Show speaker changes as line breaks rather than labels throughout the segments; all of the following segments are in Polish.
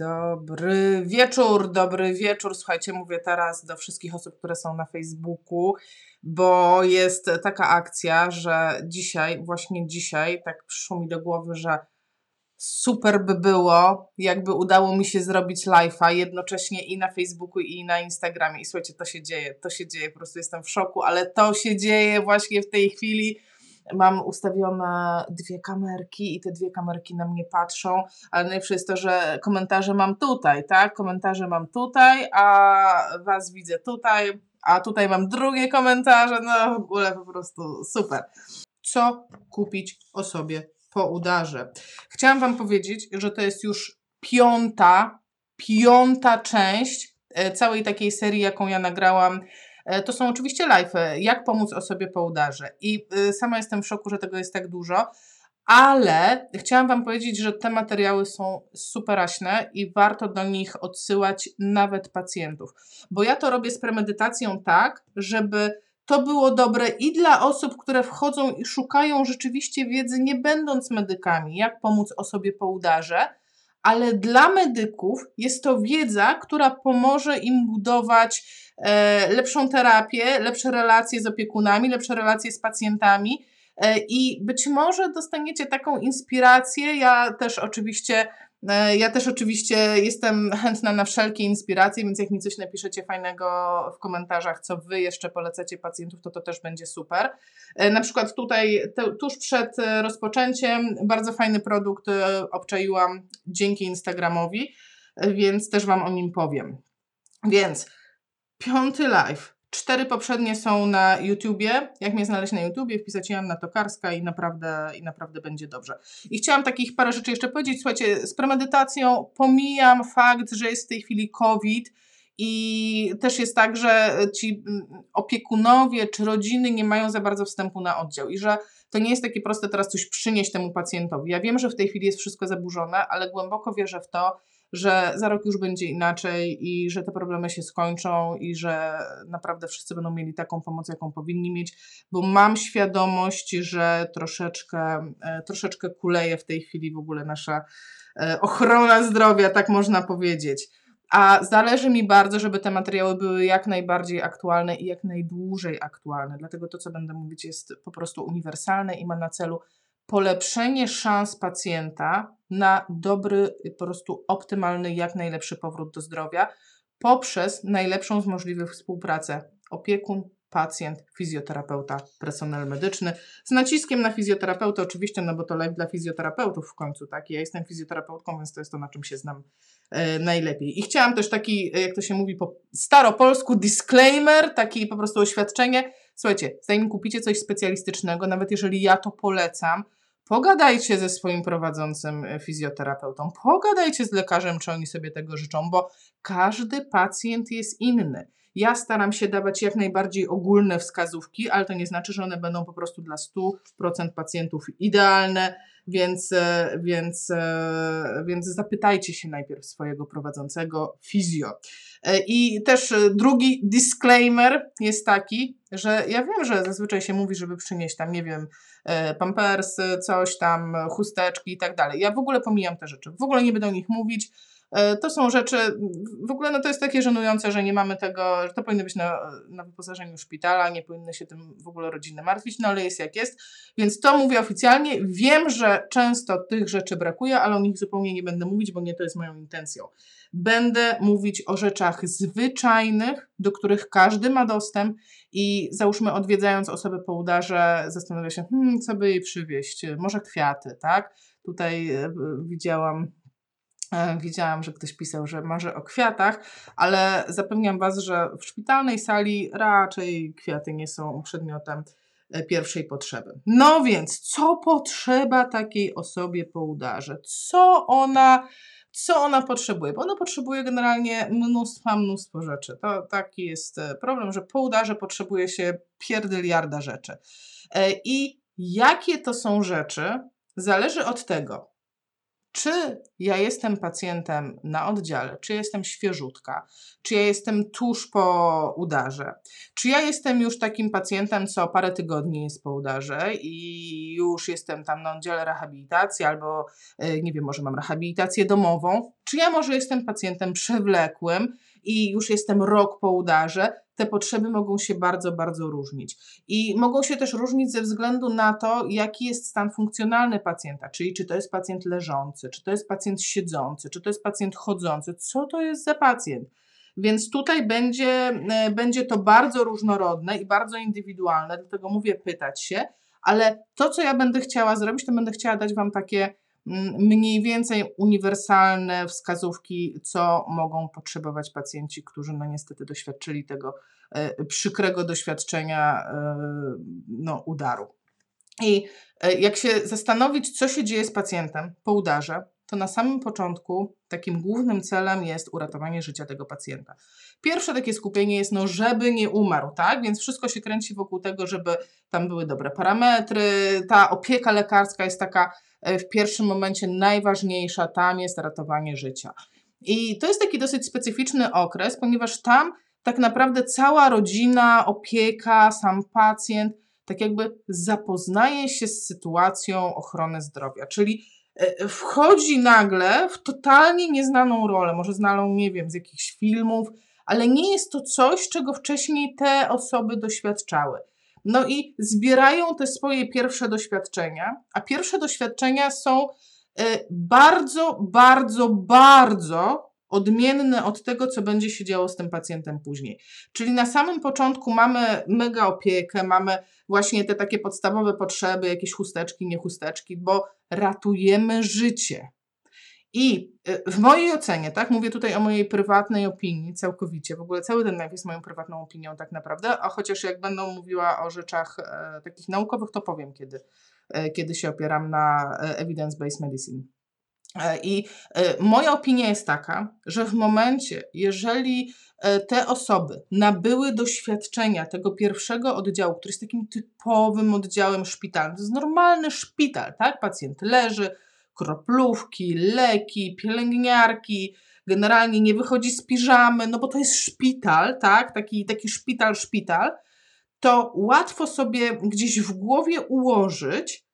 Dobry wieczór, dobry wieczór. Słuchajcie, mówię teraz do wszystkich osób, które są na Facebooku, bo jest taka akcja, że dzisiaj, właśnie dzisiaj, tak przyszło mi do głowy, że super by było, jakby udało mi się zrobić live'a jednocześnie i na Facebooku, i na Instagramie. I słuchajcie, to się dzieje, to się dzieje, po prostu jestem w szoku, ale to się dzieje właśnie w tej chwili mam ustawione dwie kamerki i te dwie kamerki na mnie patrzą, ale najlepsze jest to, że komentarze mam tutaj, tak? Komentarze mam tutaj, a Was widzę tutaj, a tutaj mam drugie komentarze, no w ogóle po prostu super. Co kupić osobie po udarze? Chciałam Wam powiedzieć, że to jest już piąta, piąta część e, całej takiej serii, jaką ja nagrałam to są oczywiście live, jak pomóc osobie po udarze. I y, sama jestem w szoku, że tego jest tak dużo, ale chciałam Wam powiedzieć, że te materiały są superaśne i warto do nich odsyłać nawet pacjentów. Bo ja to robię z premedytacją tak, żeby to było dobre i dla osób, które wchodzą i szukają rzeczywiście wiedzy, nie będąc medykami, jak pomóc osobie po udarze, ale dla medyków jest to wiedza, która pomoże im budować e, lepszą terapię, lepsze relacje z opiekunami, lepsze relacje z pacjentami. E, I być może dostaniecie taką inspirację. Ja też oczywiście ja też oczywiście jestem chętna na wszelkie inspiracje, więc jak mi coś napiszecie fajnego w komentarzach, co wy jeszcze polecacie pacjentów, to to też będzie super. E, na przykład tutaj, tuż przed e, rozpoczęciem, bardzo fajny produkt obczaiłam dzięki Instagramowi, więc też Wam o nim powiem. Więc piąty live Cztery poprzednie są na YouTubie. Jak mnie znaleźć na YouTubie, wpisać Joanna Tokarska i naprawdę, i naprawdę będzie dobrze. I chciałam takich parę rzeczy jeszcze powiedzieć. Słuchajcie, z premedytacją pomijam fakt, że jest w tej chwili COVID i też jest tak, że ci mm, opiekunowie czy rodziny nie mają za bardzo wstępu na oddział i że to nie jest takie proste teraz coś przynieść temu pacjentowi. Ja wiem, że w tej chwili jest wszystko zaburzone, ale głęboko wierzę w to, że za rok już będzie inaczej i że te problemy się skończą i że naprawdę wszyscy będą mieli taką pomoc, jaką powinni mieć, bo mam świadomość, że troszeczkę, e, troszeczkę kuleje w tej chwili w ogóle nasza e, ochrona zdrowia, tak można powiedzieć. A zależy mi bardzo, żeby te materiały były jak najbardziej aktualne i jak najdłużej aktualne. Dlatego to, co będę mówić, jest po prostu uniwersalne i ma na celu polepszenie szans pacjenta na dobry, po prostu optymalny, jak najlepszy powrót do zdrowia poprzez najlepszą z możliwych współpracę opiekun, pacjent, fizjoterapeuta, personel medyczny. Z naciskiem na fizjoterapeutę oczywiście, no bo to live dla fizjoterapeutów w końcu, tak? Ja jestem fizjoterapeutką, więc to jest to, na czym się znam e, najlepiej. I chciałam też taki, e, jak to się mówi po staropolsku, disclaimer, taki po prostu oświadczenie. Słuchajcie, zanim kupicie coś specjalistycznego, nawet jeżeli ja to polecam, Pogadajcie ze swoim prowadzącym e, fizjoterapeutą, pogadajcie z lekarzem, czy oni sobie tego życzą, bo każdy pacjent jest inny. Ja staram się dawać jak najbardziej ogólne wskazówki, ale to nie znaczy, że one będą po prostu dla 100% pacjentów idealne, więc, e, więc, e, więc zapytajcie się najpierw swojego prowadzącego fizjo. I też drugi disclaimer jest taki, że ja wiem, że zazwyczaj się mówi, żeby przynieść tam, nie wiem, E, pampersy, coś tam, chusteczki i tak dalej. Ja w ogóle pomijam te rzeczy. W ogóle nie będę o nich mówić. E, to są rzeczy, w ogóle no to jest takie żenujące, że nie mamy tego, że to powinno być na, na wyposażeniu szpitala, nie powinny się tym w ogóle rodziny martwić, no ale jest jak jest. Więc to mówię oficjalnie. Wiem, że często tych rzeczy brakuje, ale o nich zupełnie nie będę mówić, bo nie to jest moją intencją. Będę mówić o rzeczach zwyczajnych, do których każdy ma dostęp i załóżmy odwiedzając osobę po udarze zastanawia się, hmm, co by jej przywieźć, może kwiaty, tak? Tutaj e, widziałam Widziałam, że ktoś pisał, że marzy o kwiatach, ale zapewniam Was, że w szpitalnej sali raczej kwiaty nie są przedmiotem e, pierwszej potrzeby. No więc, co potrzeba takiej osobie po udarze? Co ona co ona potrzebuje, bo ona potrzebuje generalnie mnóstwa, mnóstwo rzeczy. To taki jest e, problem, że po udarze potrzebuje się pierdyliarda rzeczy. E, I jakie to są rzeczy, zależy od tego, czy ja jestem pacjentem na oddziale, czy jestem świeżutka, czy ja jestem tuż po udarze, czy ja jestem już takim pacjentem, co parę tygodni jest po udarze i już jestem tam na oddziale rehabilitacji, albo e, nie wiem, może mam rehabilitację domową, czy ja może jestem pacjentem przewlekłym i już jestem rok po udarze, te potrzeby mogą się bardzo, bardzo różnić. I mogą się też różnić ze względu na to, jaki jest stan funkcjonalny pacjenta, czyli czy to jest pacjent leżący, czy to jest pacjent siedzący, czy to jest pacjent chodzący, co to jest za pacjent. Więc tutaj będzie, e, będzie to bardzo różnorodne i bardzo indywidualne, dlatego mówię pytać się, ale to, co ja będę chciała zrobić, to będę chciała dać Wam takie mniej więcej uniwersalne wskazówki, co mogą potrzebować pacjenci, którzy no niestety doświadczyli tego e, przykrego doświadczenia e, no, udaru. I jak się zastanowić, co się dzieje z pacjentem po udarze, to na samym początku takim głównym celem jest uratowanie życia tego pacjenta. Pierwsze takie skupienie jest, no, żeby nie umarł, tak? Więc wszystko się kręci wokół tego, żeby tam były dobre parametry. Ta opieka lekarska jest taka e, w pierwszym momencie najważniejsza, tam jest ratowanie życia. I to jest taki dosyć specyficzny okres, ponieważ tam tak naprawdę cała rodzina, opieka, sam pacjent, tak jakby zapoznaje się z sytuacją ochrony zdrowia, czyli wchodzi nagle w totalnie nieznaną rolę, może znaną, nie wiem, z jakichś filmów, ale nie jest to coś, czego wcześniej te osoby doświadczały. No i zbierają te swoje pierwsze doświadczenia, a pierwsze doświadczenia są e, bardzo, bardzo, bardzo odmienne od tego, co będzie się działo z tym pacjentem później. Czyli na samym początku mamy mega opiekę, mamy właśnie te takie podstawowe potrzeby, jakieś chusteczki, nie chusteczki, bo ratujemy życie. I y, w mojej ocenie, tak, mówię tutaj o mojej prywatnej opinii całkowicie, w ogóle cały ten live jest moją prywatną opinią tak naprawdę, a chociaż jak będą mówiła o rzeczach e, takich naukowych, to powiem, kiedy, e, kiedy się opieram na e, evidence-based medicine. E, I e, moja opinia jest taka, że w momencie, jeżeli e, te osoby nabyły doświadczenia tego pierwszego oddziału, który jest takim typowym oddziałem szpitalnym, to jest normalny szpital, tak? Pacjent leży, kroplówki, leki, pielęgniarki, generalnie nie wychodzi z piżamy, no bo to jest szpital, tak? Taki, taki szpital, szpital, to łatwo sobie gdzieś w głowie ułożyć,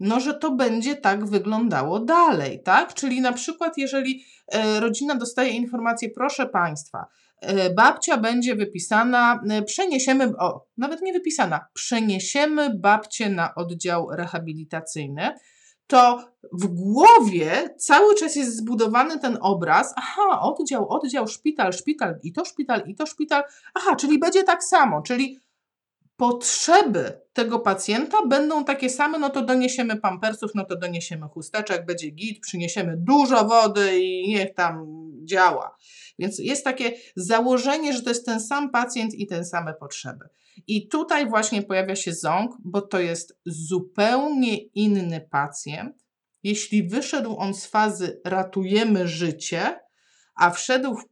no że to będzie tak wyglądało dalej, tak? Czyli na przykład, jeżeli e, rodzina dostaje informację, proszę Państwa, e, babcia będzie wypisana, e, przeniesiemy, o, nawet nie wypisana, przeniesiemy babcię na oddział rehabilitacyjny, to w głowie cały czas jest zbudowany ten obraz, aha, oddział, oddział, szpital, szpital, i to szpital, i to szpital, aha, czyli będzie tak samo, czyli potrzeby tego pacjenta będą takie same, no to doniesiemy pampersów, no to doniesiemy chusteczek, będzie git, przyniesiemy dużo wody i niech tam działa. Więc jest takie założenie, że to jest ten sam pacjent i te same potrzeby. I tutaj właśnie pojawia się ząg, bo to jest zupełnie inny pacjent. Jeśli wyszedł on z fazy ratujemy życie, a wszedł w,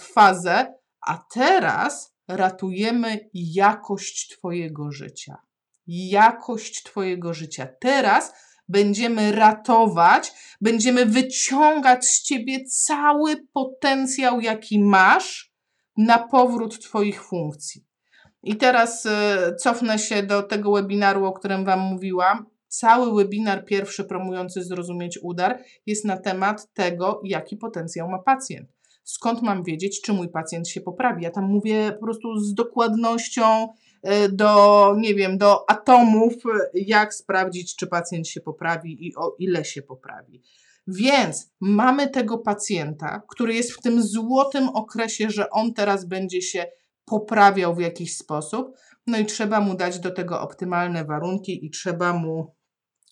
w fazę, a teraz ratujemy jakość Twojego życia. Jakość Twojego życia. Teraz będziemy ratować, będziemy wyciągać z Ciebie cały potencjał, jaki masz na powrót Twoich funkcji. I teraz e, cofnę się do tego webinaru, o którym Wam mówiłam. Cały webinar pierwszy promujący zrozumieć udar jest na temat tego, jaki potencjał ma pacjent skąd mam wiedzieć, czy mój pacjent się poprawi. Ja tam mówię po prostu z dokładnością e, do, nie wiem, do atomów, jak sprawdzić, czy pacjent się poprawi i o ile się poprawi. Więc mamy tego pacjenta, który jest w tym złotym okresie, że on teraz będzie się poprawiał w jakiś sposób, no i trzeba mu dać do tego optymalne warunki i trzeba mu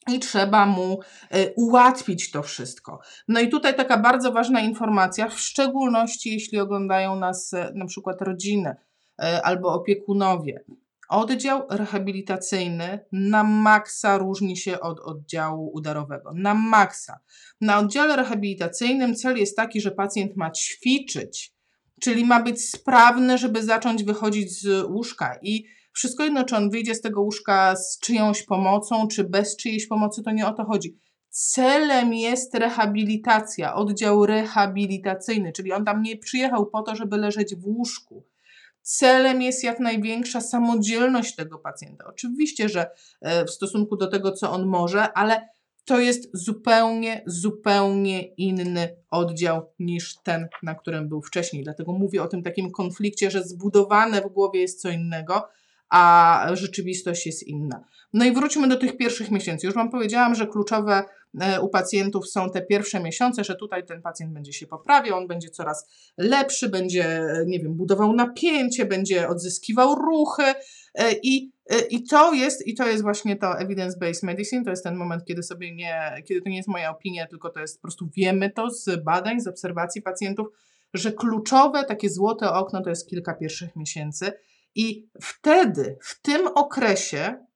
i trzeba mu e, ułatwić to wszystko. No i tutaj taka bardzo ważna informacja, w szczególności jeśli oglądają nas e, na przykład rodziny e, albo opiekunowie. Oddział rehabilitacyjny na maksa różni się od oddziału udarowego. Na maksa. Na oddziale rehabilitacyjnym cel jest taki, że pacjent ma ćwiczyć, czyli ma być sprawny, żeby zacząć wychodzić z łóżka i wszystko jedno, czy on wyjdzie z tego łóżka z czyjąś pomocą, czy bez czyjejś pomocy, to nie o to chodzi. Celem jest rehabilitacja, oddział rehabilitacyjny, czyli on tam nie przyjechał po to, żeby leżeć w łóżku. Celem jest jak największa samodzielność tego pacjenta. Oczywiście, że e, w stosunku do tego, co on może, ale to jest zupełnie, zupełnie inny oddział niż ten, na którym był wcześniej. Dlatego mówię o tym takim konflikcie, że zbudowane w głowie jest co innego, a rzeczywistość jest inna. No i wróćmy do tych pierwszych miesięcy. Już Wam powiedziałam, że kluczowe e, u pacjentów są te pierwsze miesiące, że tutaj ten pacjent będzie się poprawiał, on będzie coraz lepszy, będzie, nie wiem, budował napięcie, będzie odzyskiwał ruchy e, i, e, i to jest, i to jest właśnie to evidence-based medicine, to jest ten moment, kiedy sobie nie, kiedy to nie jest moja opinia, tylko to jest po prostu wiemy to z badań, z obserwacji pacjentów, że kluczowe, takie złote okno to jest kilka pierwszych miesięcy i wtedy, w tym okresie,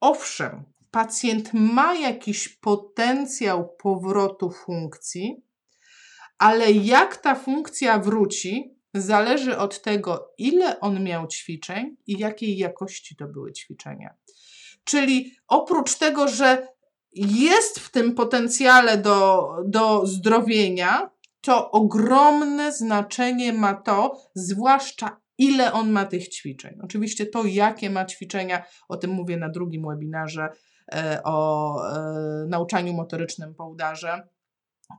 owszem, pacjent ma jakiś potencjał powrotu funkcji, ale jak ta funkcja wróci, zależy od tego, ile on miał ćwiczeń i jakiej jakości to były ćwiczenia. Czyli oprócz tego, że jest w tym potencjale do, do zdrowienia, to ogromne znaczenie ma to, zwłaszcza ile on ma tych ćwiczeń. Oczywiście to, jakie ma ćwiczenia, o tym mówię na drugim webinarze e, o e, nauczaniu motorycznym po udarze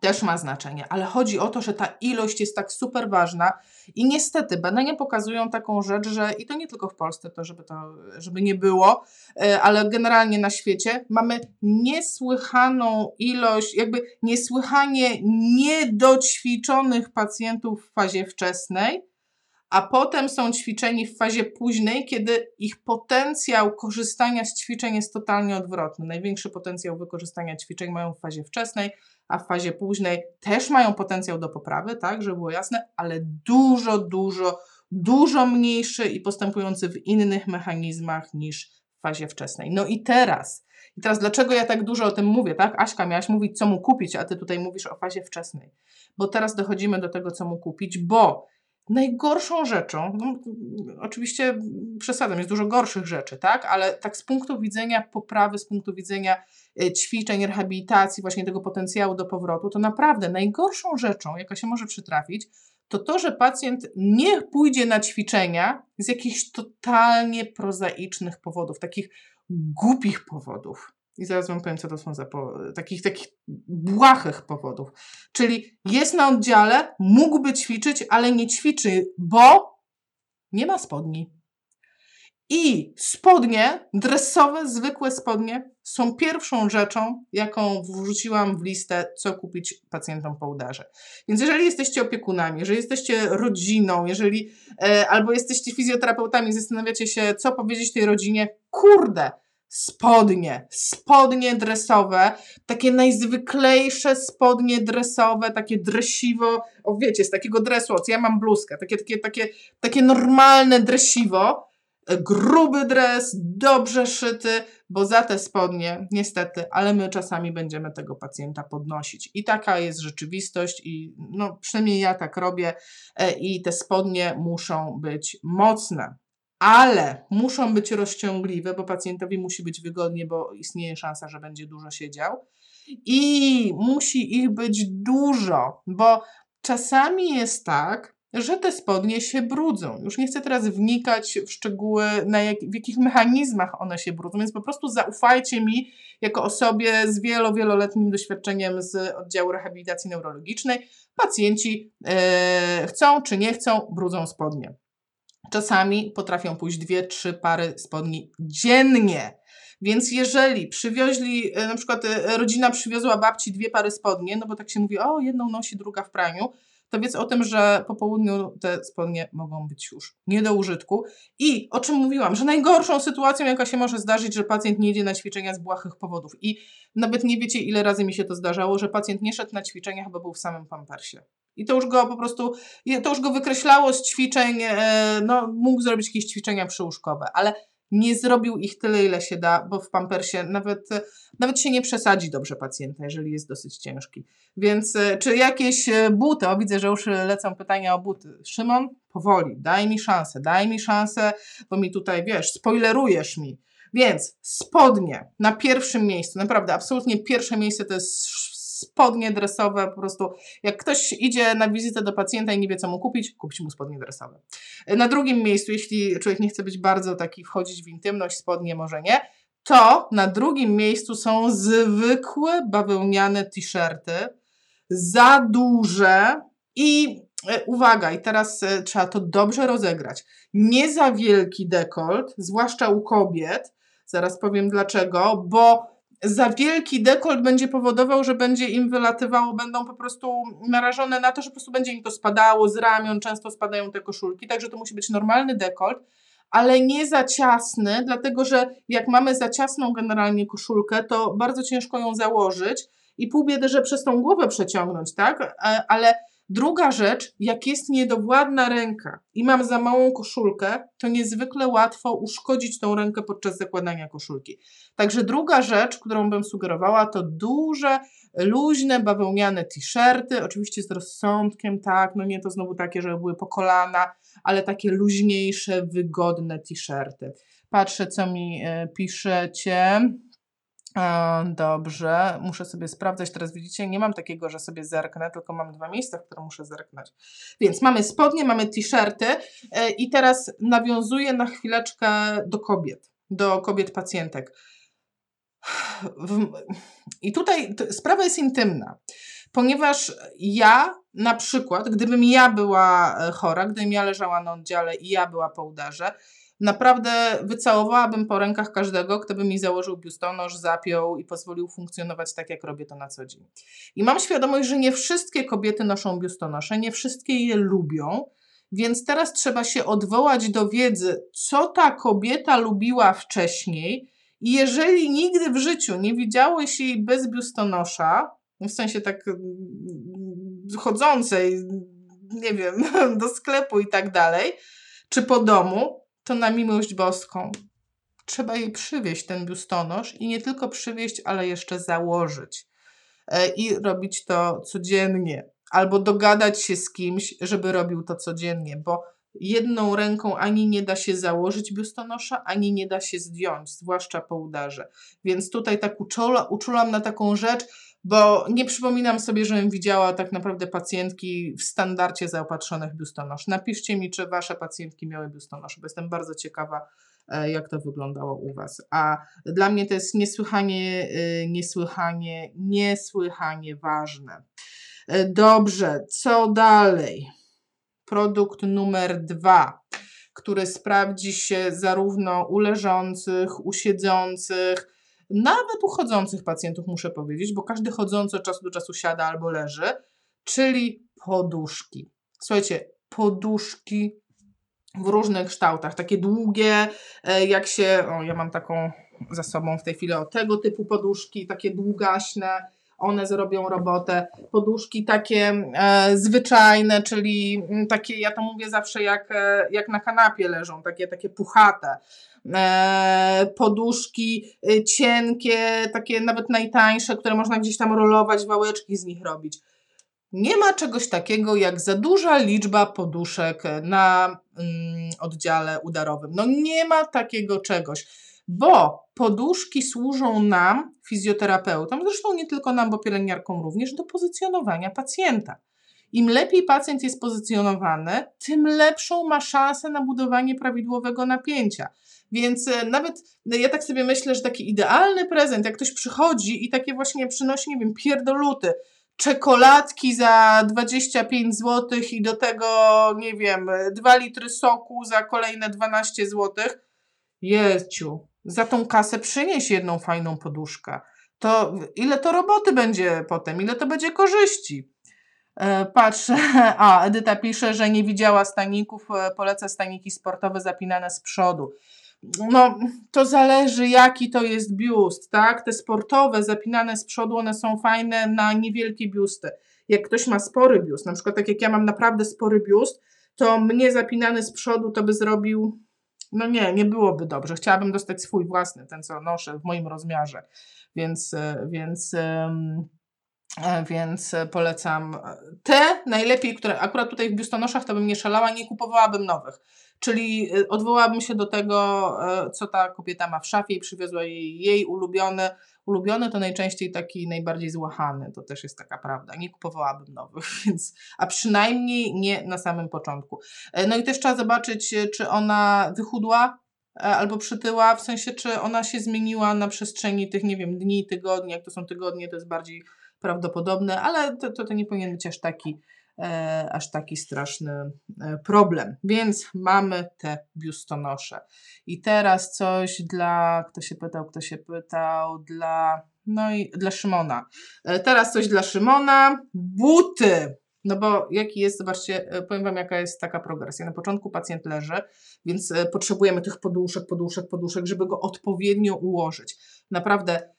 też ma znaczenie, ale chodzi o to, że ta ilość jest tak super ważna i niestety badania pokazują taką rzecz, że i to nie tylko w Polsce, to żeby to żeby nie było, e, ale generalnie na świecie mamy niesłychaną ilość, jakby niesłychanie niedoćwiczonych pacjentów w fazie wczesnej, a potem są ćwiczeni w fazie późnej, kiedy ich potencjał korzystania z ćwiczeń jest totalnie odwrotny. Największy potencjał wykorzystania ćwiczeń mają w fazie wczesnej, a w fazie późnej też mają potencjał do poprawy, tak, żeby było jasne, ale dużo, dużo, dużo mniejszy i postępujący w innych mechanizmach niż w fazie wczesnej. No i teraz, i teraz dlaczego ja tak dużo o tym mówię, tak? Aśka, miałaś mówić, co mu kupić, a ty tutaj mówisz o fazie wczesnej. Bo teraz dochodzimy do tego, co mu kupić, bo Najgorszą rzeczą, no, oczywiście przesadem, jest dużo gorszych rzeczy, tak? Ale tak z punktu widzenia poprawy, z punktu widzenia e, ćwiczeń, rehabilitacji, właśnie tego potencjału do powrotu, to naprawdę najgorszą rzeczą, jaka się może przytrafić, to to, że pacjent nie pójdzie na ćwiczenia z jakichś totalnie prozaicznych powodów, takich głupich powodów. I zaraz Wam powiem, co to są za takich, takich błahych powodów. Czyli jest na oddziale, mógłby ćwiczyć, ale nie ćwiczy, bo nie ma spodni. I spodnie, dresowe, zwykłe spodnie, są pierwszą rzeczą, jaką wrzuciłam w listę, co kupić pacjentom po udarze. Więc jeżeli jesteście opiekunami, jeżeli jesteście rodziną, jeżeli e, albo jesteście fizjoterapeutami, zastanawiacie się, co powiedzieć tej rodzinie, kurde, spodnie, spodnie dresowe, takie najzwyklejsze spodnie dresowe, takie dresiwo, o wiecie, z takiego dresu, ja mam bluzkę, takie, takie, takie, takie normalne dresiwo, gruby dres, dobrze szyty, bo za te spodnie, niestety, ale my czasami będziemy tego pacjenta podnosić. I taka jest rzeczywistość, i no, przynajmniej ja tak robię, e, i te spodnie muszą być mocne ale muszą być rozciągliwe, bo pacjentowi musi być wygodnie, bo istnieje szansa, że będzie dużo siedział. I musi ich być dużo, bo czasami jest tak, że te spodnie się brudzą. Już nie chcę teraz wnikać w szczegóły, na jak, w jakich mechanizmach one się brudzą, więc po prostu zaufajcie mi, jako osobie z wielo, wieloletnim doświadczeniem z oddziału rehabilitacji neurologicznej. Pacjenci e, chcą czy nie chcą, brudzą spodnie. Czasami potrafią pójść dwie, trzy pary spodni dziennie. Więc jeżeli przywioźli, e, na przykład e, rodzina przywiozła babci dwie pary spodnie, no bo tak się mówi, o jedną nosi, druga w praniu, to wiedz o tym, że po południu te spodnie mogą być już nie do użytku. I o czym mówiłam, że najgorszą sytuacją, jaka się może zdarzyć, że pacjent nie idzie na ćwiczenia z błahych powodów. I nawet nie wiecie, ile razy mi się to zdarzało, że pacjent nie szedł na ćwiczenia, chyba był w samym pampersie. I to już go po prostu, to już go wykreślało z ćwiczeń, e, no mógł zrobić jakieś ćwiczenia przyłóżkowe, ale nie zrobił ich tyle, ile się da, bo w pampersie nawet, nawet się nie przesadzi dobrze pacjenta, jeżeli jest dosyć ciężki. Więc e, czy jakieś e, buty, o widzę, że już lecą pytania o buty. Szymon, powoli, daj mi szansę, daj mi szansę, bo mi tutaj, wiesz, spoilerujesz mi. Więc spodnie na pierwszym miejscu, naprawdę, absolutnie pierwsze miejsce to jest spodnie dresowe, po prostu jak ktoś idzie na wizytę do pacjenta i nie wie co mu kupić, kupić mu spodnie dresowe. Na drugim miejscu, jeśli człowiek nie chce być bardzo taki, wchodzić w intymność, spodnie może nie, to na drugim miejscu są zwykłe bawełniane t-shirty, za duże i e, uwaga, i teraz e, trzeba to dobrze rozegrać. Nie za wielki dekolt, zwłaszcza u kobiet. Zaraz powiem dlaczego, bo za wielki dekolt będzie powodował, że będzie im wylatywało, będą po prostu narażone na to, że po prostu będzie im to spadało z ramion, często spadają te koszulki, także to musi być normalny dekolt, ale nie za ciasny, dlatego że jak mamy za ciasną generalnie koszulkę, to bardzo ciężko ją założyć i pół biedy, że przez tą głowę przeciągnąć, tak? E, ale Druga rzecz, jak jest niedowładna ręka i mam za małą koszulkę, to niezwykle łatwo uszkodzić tą rękę podczas zakładania koszulki. Także druga rzecz, którą bym sugerowała, to duże, luźne, bawełniane t-shirty, oczywiście z rozsądkiem, tak, no nie to znowu takie, żeby były po kolana, ale takie luźniejsze, wygodne t-shirty. Patrzę, co mi e, piszecie. Dobrze, muszę sobie sprawdzać. Teraz widzicie, nie mam takiego, że sobie zerknę, tylko mam dwa miejsca, w które muszę zerknąć. Więc mamy spodnie, mamy t-shirty e, i teraz nawiązuję na chwileczkę do kobiet, do kobiet pacjentek. I tutaj sprawa jest intymna, ponieważ ja na przykład, gdybym ja była e, chora, gdybym ja leżała na oddziale i ja była po udarze, naprawdę wycałowałabym po rękach każdego, kto by mi założył biustonosz, zapiął i pozwolił funkcjonować tak, jak robię to na co dzień. I mam świadomość, że nie wszystkie kobiety noszą biustonosze, nie wszystkie je lubią, więc teraz trzeba się odwołać do wiedzy, co ta kobieta lubiła wcześniej. I jeżeli nigdy w życiu nie widziałeś jej bez biustonosza, w sensie tak mm, chodzącej, nie wiem, do sklepu i tak dalej, czy po domu, to na miłość boską trzeba jej przywieźć ten biustonosz i nie tylko przywieźć, ale jeszcze założyć. E, I robić to codziennie. Albo dogadać się z kimś, żeby robił to codziennie, bo jedną ręką ani nie da się założyć biustonosza, ani nie da się zdjąć, zwłaszcza po udarze. Więc tutaj tak uczula, uczulam na taką rzecz, bo nie przypominam sobie, żebym widziała tak naprawdę pacjentki w standardzie zaopatrzonych biustonosz. Napiszcie mi, czy wasze pacjentki miały biustonosz, bo jestem bardzo ciekawa, e, jak to wyglądało u was. A dla mnie to jest niesłychanie, e, niesłychanie, niesłychanie ważne. E, dobrze, co dalej? Produkt numer dwa, który sprawdzi się zarówno u leżących, u siedzących, nawet u chodzących pacjentów muszę powiedzieć, bo każdy chodzący od czasu do czasu siada albo leży, czyli poduszki. Słuchajcie, poduszki w różnych kształtach, takie długie, e, jak się, o ja mam taką za sobą w tej chwili, o tego typu poduszki, takie długaśne, one zrobią robotę. Poduszki takie e, zwyczajne, czyli mm, takie, ja to mówię zawsze jak, e, jak na kanapie leżą, takie, takie puchate. E, poduszki e, cienkie, takie nawet najtańsze, które można gdzieś tam rolować, wałeczki z nich robić. Nie ma czegoś takiego jak za duża liczba poduszek na mm, oddziale udarowym. No nie ma takiego czegoś bo poduszki służą nam, fizjoterapeutom, zresztą nie tylko nam, bo pielęgniarkom również, do pozycjonowania pacjenta. Im lepiej pacjent jest pozycjonowany, tym lepszą ma szansę na budowanie prawidłowego napięcia. Więc e, nawet no, ja tak sobie myślę, że taki idealny prezent, jak ktoś przychodzi i takie właśnie przynosi, nie wiem, pierdoluty, czekoladki za 25 zł i do tego, nie wiem, 2 litry soku za kolejne 12 zł. Jeciu, za tą kasę przynieś jedną fajną poduszkę. To ile to roboty będzie potem, ile to będzie korzyści. E, patrzę, a Edyta pisze, że nie widziała staników, e, poleca staniki sportowe zapinane z przodu. No, to zależy jaki to jest biust, tak? Te sportowe zapinane z przodu, one są fajne na niewielkie biusty. Jak ktoś ma spory biust, na przykład tak jak ja mam naprawdę spory biust, to mnie zapinany z przodu to by zrobił no nie, nie byłoby dobrze. Chciałabym dostać swój własny, ten co noszę w moim rozmiarze. Więc, e, więc E, więc polecam te najlepiej, które akurat tutaj w biustonoszach to bym nie szalała, nie kupowałabym nowych. Czyli odwołałabym się do tego, co ta kobieta ma w szafie i przywiozła jej, jej ulubiony. Ulubiony to najczęściej taki najbardziej złachany, to też jest taka prawda. Nie kupowałabym nowych, więc, a przynajmniej nie na samym początku. No i też trzeba zobaczyć, czy ona wychudła, E, albo przytyła, w sensie czy ona się zmieniła na przestrzeni tych, nie wiem, dni, tygodni, jak to są tygodnie, to jest bardziej prawdopodobne, ale to, to, to nie powinien być aż taki, e, aż taki straszny e, problem. Więc mamy te biustonosze. I teraz coś dla, kto się pytał, kto się pytał, dla, no i dla Szymona. E, teraz coś dla Szymona. Buty. No bo jaki jest, zobaczcie, e, powiem Wam, jaka jest taka progresja. Na początku pacjent leży, więc e, potrzebujemy tych poduszek, poduszek, poduszek, żeby go odpowiednio ułożyć. Naprawdę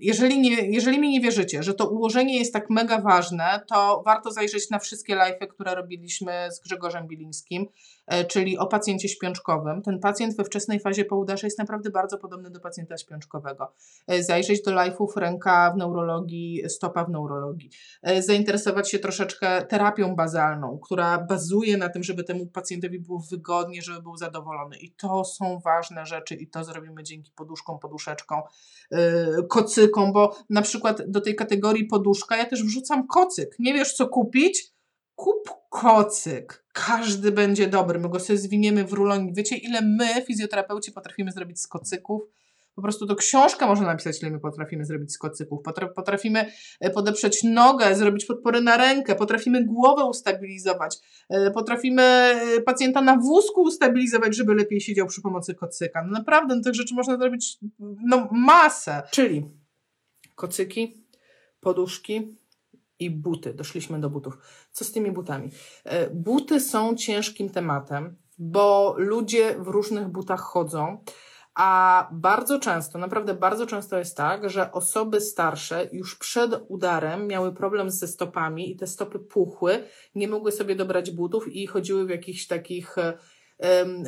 jeżeli, nie, jeżeli mi nie wierzycie, że to ułożenie jest tak mega ważne, to warto zajrzeć na wszystkie live'y, które robiliśmy z Grzegorzem Bilińskim, e, czyli o pacjencie śpiączkowym. Ten pacjent we wczesnej fazie połudasza jest naprawdę bardzo podobny do pacjenta śpiączkowego. E, zajrzeć do live'ów ręka w neurologii, stopa w neurologii. E, zainteresować się troszeczkę terapią bazalną, która bazuje na tym, żeby temu pacjentowi było wygodnie, żeby był zadowolony. I to są ważne rzeczy i to zrobimy dzięki poduszkom, poduszeczkom kocykom, bo na przykład do tej kategorii poduszka ja też wrzucam kocyk. Nie wiesz co kupić? Kup kocyk. Każdy będzie dobry. My go sobie zwiniemy w rulon. Wiecie, ile my, fizjoterapeuci, potrafimy zrobić z kocyków? Po prostu to książka można napisać, ile my potrafimy zrobić z kocyków. Potrafimy e, podeprzeć nogę, zrobić podpory na rękę, potrafimy głowę ustabilizować, e, potrafimy e, pacjenta na wózku ustabilizować, żeby lepiej siedział przy pomocy kocyka. No naprawdę, no tych rzeczy można zrobić no, masę. Czyli kocyki, poduszki, i buty. Doszliśmy do butów. Co z tymi butami? Buty są ciężkim tematem, bo ludzie w różnych butach chodzą. A bardzo często, naprawdę bardzo często jest tak, że osoby starsze już przed udarem miały problem ze stopami i te stopy puchły, nie mogły sobie dobrać butów i chodziły w jakichś takich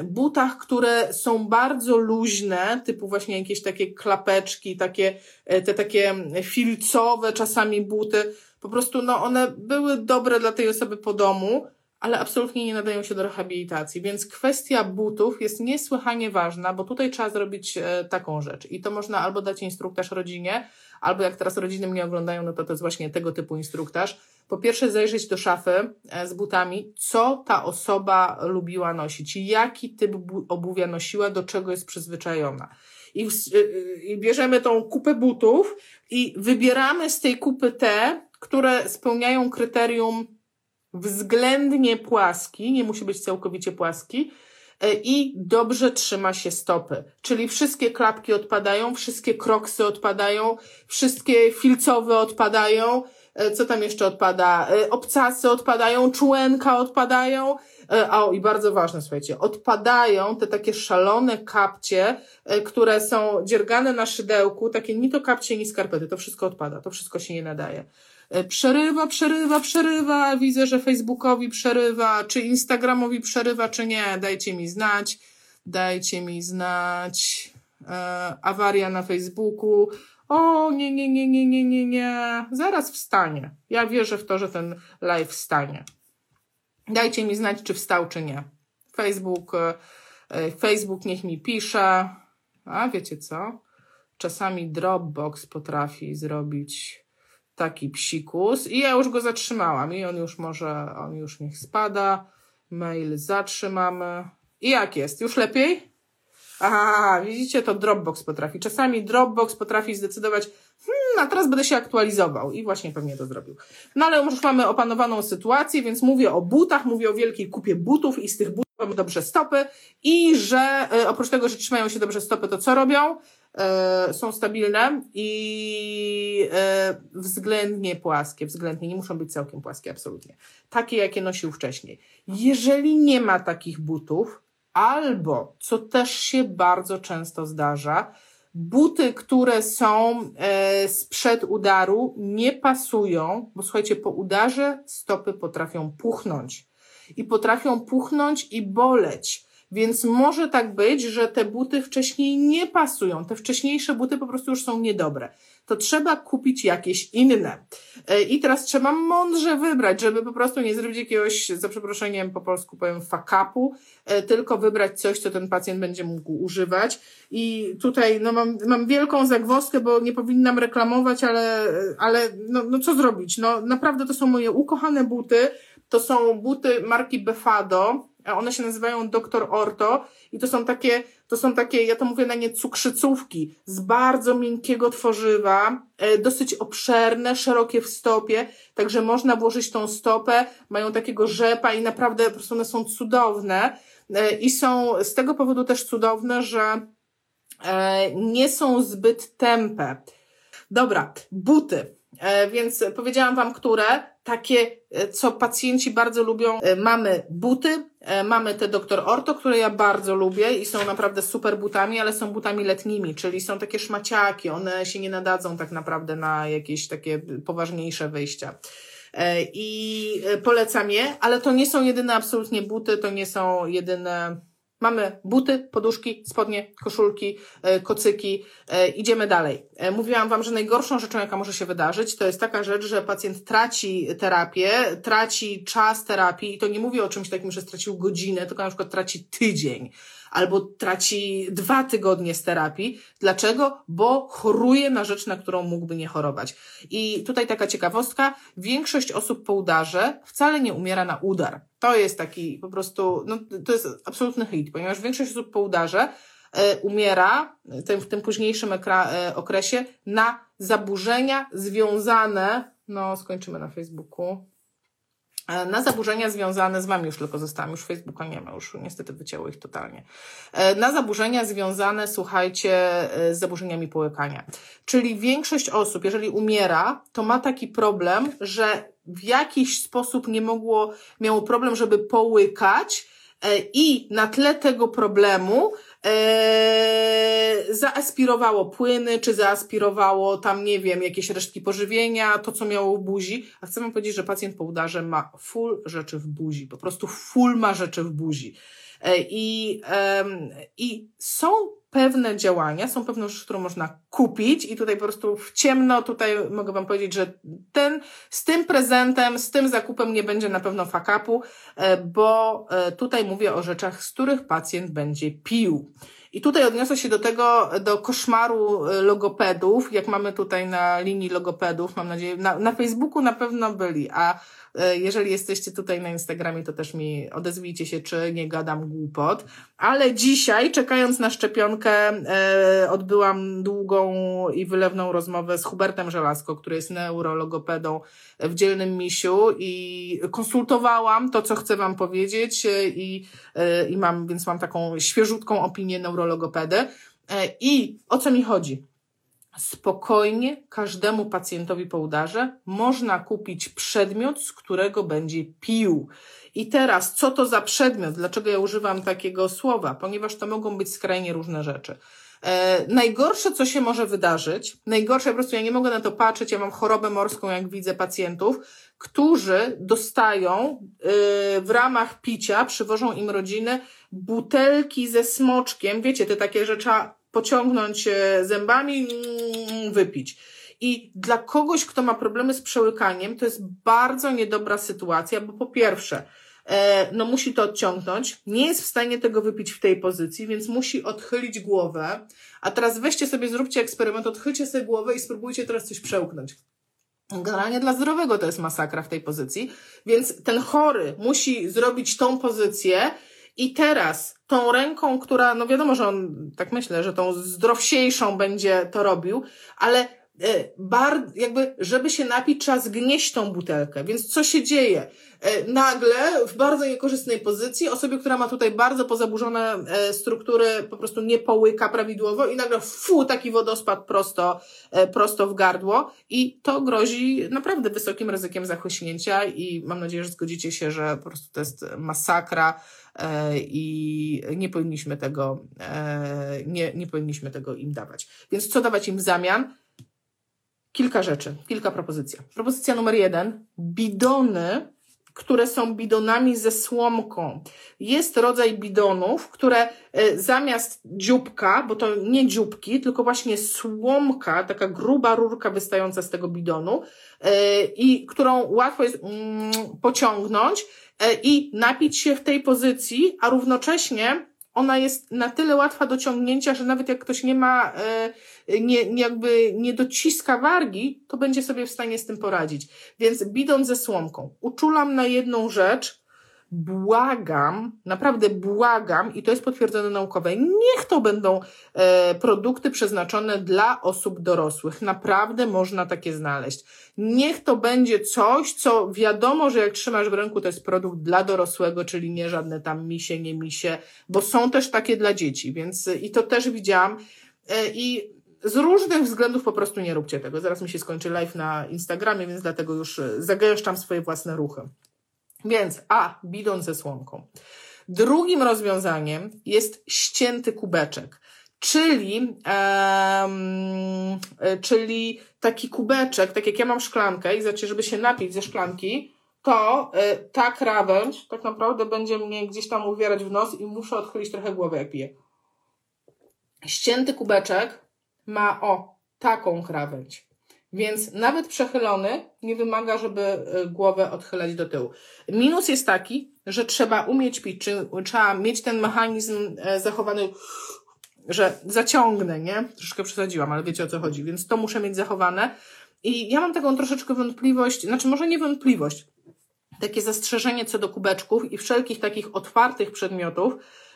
butach, które są bardzo luźne, typu właśnie jakieś takie klapeczki, takie, e, te takie filcowe czasami buty. Po prostu, no, one były dobre dla tej osoby po domu, ale absolutnie nie nadają się do rehabilitacji. Więc kwestia butów jest niesłychanie ważna, bo tutaj trzeba zrobić e, taką rzecz. I to można albo dać instruktaż rodzinie, albo jak teraz rodziny mnie oglądają, no to to jest właśnie tego typu instruktaż. Po pierwsze, zajrzeć do szafy e, z butami, co ta osoba lubiła nosić, jaki typ obuwia nosiła, do czego jest przyzwyczajona. I, e, I bierzemy tą kupę butów i wybieramy z tej kupy te, które spełniają kryterium względnie płaski, nie musi być całkowicie płaski, e, i dobrze trzyma się stopy. Czyli wszystkie klapki odpadają, wszystkie kroksy odpadają, wszystkie filcowe odpadają, e, co tam jeszcze odpada? E, obcasy odpadają, człenka odpadają, a o, i bardzo ważne, słuchajcie, odpadają te takie szalone kapcie, które są dziergane na szydełku, takie ni to kapcie, ni skarpety, to wszystko odpada, to wszystko się nie nadaje. E, przerywa, przerywa, przerywa, widzę, że Facebookowi przerywa, czy Instagramowi przerywa, czy nie, dajcie mi znać, dajcie mi znać, e, awaria na Facebooku, o nie, nie, nie, nie, nie, nie, nie, zaraz wstanie. Ja wierzę w to, że ten live wstanie. Dajcie mi znać, czy wstał, czy nie. Facebook, e, Facebook niech mi pisze. A wiecie co? Czasami Dropbox potrafi zrobić taki psikus i ja już go zatrzymałam i on już może, on już niech spada. Mail zatrzymamy. I jak jest? Już lepiej? Aha, widzicie, to Dropbox potrafi. Czasami Dropbox potrafi zdecydować, hmm, a teraz będę się aktualizował i właśnie pewnie to zrobił. No ale już mamy opanowaną sytuację, więc mówię o butach, mówię o wielkiej kupie butów i z tych butów dobrze stopy i że y, oprócz tego, że trzymają się dobrze stopy, to co robią? E, są stabilne i e, względnie płaskie, względnie, nie muszą być całkiem płaskie, absolutnie. Takie, jakie nosił wcześniej. Jeżeli nie ma takich butów, albo, co też się bardzo często zdarza, buty, które są e, sprzed udaru, nie pasują, bo słuchajcie, po udarze stopy potrafią puchnąć. I potrafią puchnąć i boleć. Więc może tak być, że te buty wcześniej nie pasują. Te wcześniejsze buty po prostu już są niedobre. to trzeba kupić jakieś inne. E, I teraz trzeba mądrze wybrać, żeby po prostu nie zrobić jakiegoś, za przeproszeniem po polsku powiem, fakapu, e, tylko wybrać coś, co ten pacjent będzie mógł używać. I tutaj no, mam, mam wielką zagwozdkę, bo nie powinnam reklamować, ale, ale no, no co zrobić? No naprawdę to są moje ukochane buty. To są buty marki Befado. One się nazywają Doktor Orto i to są takie, to są takie, ja to mówię na nie cukrzycówki z bardzo miękkiego tworzywa, e, dosyć obszerne, szerokie w stopie, także można włożyć tą stopę, mają takiego rzepa i naprawdę po prostu one są cudowne e, i są z tego powodu też cudowne, że e, nie są zbyt tępe. Dobra, buty. Więc powiedziałam Wam, które takie, co pacjenci bardzo lubią. Mamy buty, E, mamy te Doktor Orto, które ja bardzo lubię i są naprawdę super butami, ale są butami letnimi, czyli są takie szmaciaki, one się nie nadadzą tak naprawdę na jakieś takie poważniejsze wyjścia. E, I e, polecam je, ale to nie są jedyne absolutnie buty, to nie są jedyne Mamy buty, poduszki, spodnie, koszulki, e, kocyki. E, idziemy dalej. E, mówiłam Wam, że najgorszą rzeczą, jaka może się wydarzyć, to jest taka rzecz, że pacjent traci terapię, traci czas terapii i to nie mówię o czymś takim, że stracił godzinę, tylko na przykład traci tydzień albo traci dwa tygodnie z terapii. Dlaczego? Bo choruje na rzecz, na którą mógłby nie chorować. I tutaj taka ciekawostka. Większość osób po udarze wcale nie umiera na udar. To jest taki po prostu, no to jest absolutny hit, ponieważ większość osób po udarze e, umiera w tym późniejszym e, okresie na zaburzenia związane, no skończymy na Facebooku, na zaburzenia związane z Wami już tylko zostałam, już Facebooka nie ma, już niestety wycięło ich totalnie. E, na zaburzenia związane, słuchajcie, e, z zaburzeniami połykania. Czyli większość osób, jeżeli umiera, to ma taki problem, że w jakiś sposób nie mogło, miało problem, żeby połykać i na tle tego problemu e, zaaspirowało płyny, czy zaaspirowało tam, nie wiem, jakieś resztki pożywienia, to co miało w buzi. A chcę wam powiedzieć, że pacjent po udarze ma full rzeczy w buzi, po prostu full ma rzeczy w buzi. E, I, I są pewne działania, są pewne rzeczy, które można kupić i tutaj po prostu w ciemno, tutaj mogę Wam powiedzieć, że ten, z tym prezentem, z tym zakupem nie będzie na pewno fakapu, e, bo e, tutaj mówię o rzeczach, z których pacjent będzie pił. I tutaj odniosę się do tego, do koszmaru logopedów, jak mamy tutaj na linii logopedów, mam nadzieję, na, na Facebooku na pewno byli, a jeżeli jesteście tutaj na Instagramie, to też mi odezwijcie się, czy nie gadam głupot. Ale dzisiaj, czekając na szczepionkę, e, odbyłam długą i wylewną rozmowę z Hubertem Żelazko, który jest neurologopedą w Dzielnym Misiu i konsultowałam to, co chcę Wam powiedzieć e, i, i mam, więc mam taką świeżutką opinię neurologopedy. I o co mi chodzi? Spokojnie każdemu pacjentowi po udarze można kupić przedmiot, z którego będzie pił. I teraz, co to za przedmiot? Dlaczego ja używam takiego słowa? Ponieważ to mogą być skrajnie różne rzeczy. E, najgorsze, co się może wydarzyć, najgorsze, po prostu ja nie mogę na to patrzeć, ja mam chorobę morską, jak widzę pacjentów, którzy dostają y, w ramach picia, przywożą im rodziny butelki ze smoczkiem, wiecie, te takie, trzeba pociągnąć zębami, mm, wypić. I dla kogoś, kto ma problemy z przełykaniem, to jest bardzo niedobra sytuacja, bo po pierwsze, e, no musi to odciągnąć, nie jest w stanie tego wypić w tej pozycji, więc musi odchylić głowę. A teraz weźcie sobie, zróbcie eksperyment, odchylcie sobie głowę i spróbujcie teraz coś przełknąć. Generalnie dla zdrowego to jest masakra w tej pozycji, więc ten chory musi zrobić tą pozycję, i teraz tą ręką, która, no wiadomo, że on, tak myślę, że tą zdrowsiejszą będzie to robił, ale e, bar, jakby, żeby się napić, trzeba zgnieść tą butelkę. Więc co się dzieje? E, nagle, w bardzo niekorzystnej pozycji, osobie, która ma tutaj bardzo pozaburzone e, struktury, po prostu nie połyka prawidłowo i nagle fu, taki wodospad prosto, prosto w gardło i to grozi naprawdę wysokim ryzykiem zachłyśnięcia i mam nadzieję, że zgodzicie się, że po prostu to jest masakra, i nie powinniśmy tego, e, nie, nie powinniśmy tego im dawać. Więc co dawać im w zamian? Kilka rzeczy, kilka propozycji. Propozycja numer jeden. Bidony które są bidonami ze słomką. Jest rodzaj bidonów, które e, zamiast dzióbka, bo to nie dzióbki, tylko właśnie słomka, taka gruba rurka wystająca z tego bidonu e, i którą łatwo jest mm, pociągnąć e, i napić się w tej pozycji, a równocześnie ona jest na tyle łatwa do ciągnięcia, że nawet jak ktoś nie ma, e, nie, nie jakby nie dociska wargi, to będzie sobie w stanie z tym poradzić. Więc bidon ze słomką. Uczulam na jedną rzecz, błagam, naprawdę błagam, i to jest potwierdzone naukowo, niech to będą e, produkty przeznaczone dla osób dorosłych. Naprawdę można takie znaleźć. Niech to będzie coś, co wiadomo, że jak trzymasz w ręku, to jest produkt dla dorosłego, czyli nie żadne tam misie, nie misie, bo są też takie dla dzieci, więc i to też widziałam. E, I z różnych względów po prostu nie róbcie tego. Zaraz mi się skończy live na Instagramie, więc dlatego już e, zagęszczam swoje własne ruchy. Więc A, bidon ze słomką. Drugim rozwiązaniem jest ścięty kubeczek, czyli, um, czyli taki kubeczek, tak jak ja mam szklankę i znaczy, żeby się napić ze szklanki, to y, ta krawędź tak naprawdę będzie mnie gdzieś tam uwierać w nos i muszę odchylić trochę głowę, jak piję. Ścięty kubeczek ma o taką krawędź. Więc nawet przechylony nie wymaga, żeby e, głowę odchylać do tyłu. Minus jest taki, że trzeba umieć pić, czy trzeba mieć ten mechanizm e, zachowany, że zaciągnę, nie? Troszkę przesadziłam, ale wiecie o co chodzi, więc to muszę mieć zachowane. I ja mam taką troszeczkę wątpliwość, znaczy może nie wątpliwość, takie zastrzeżenie co do kubeczków i wszelkich takich otwartych przedmiotów,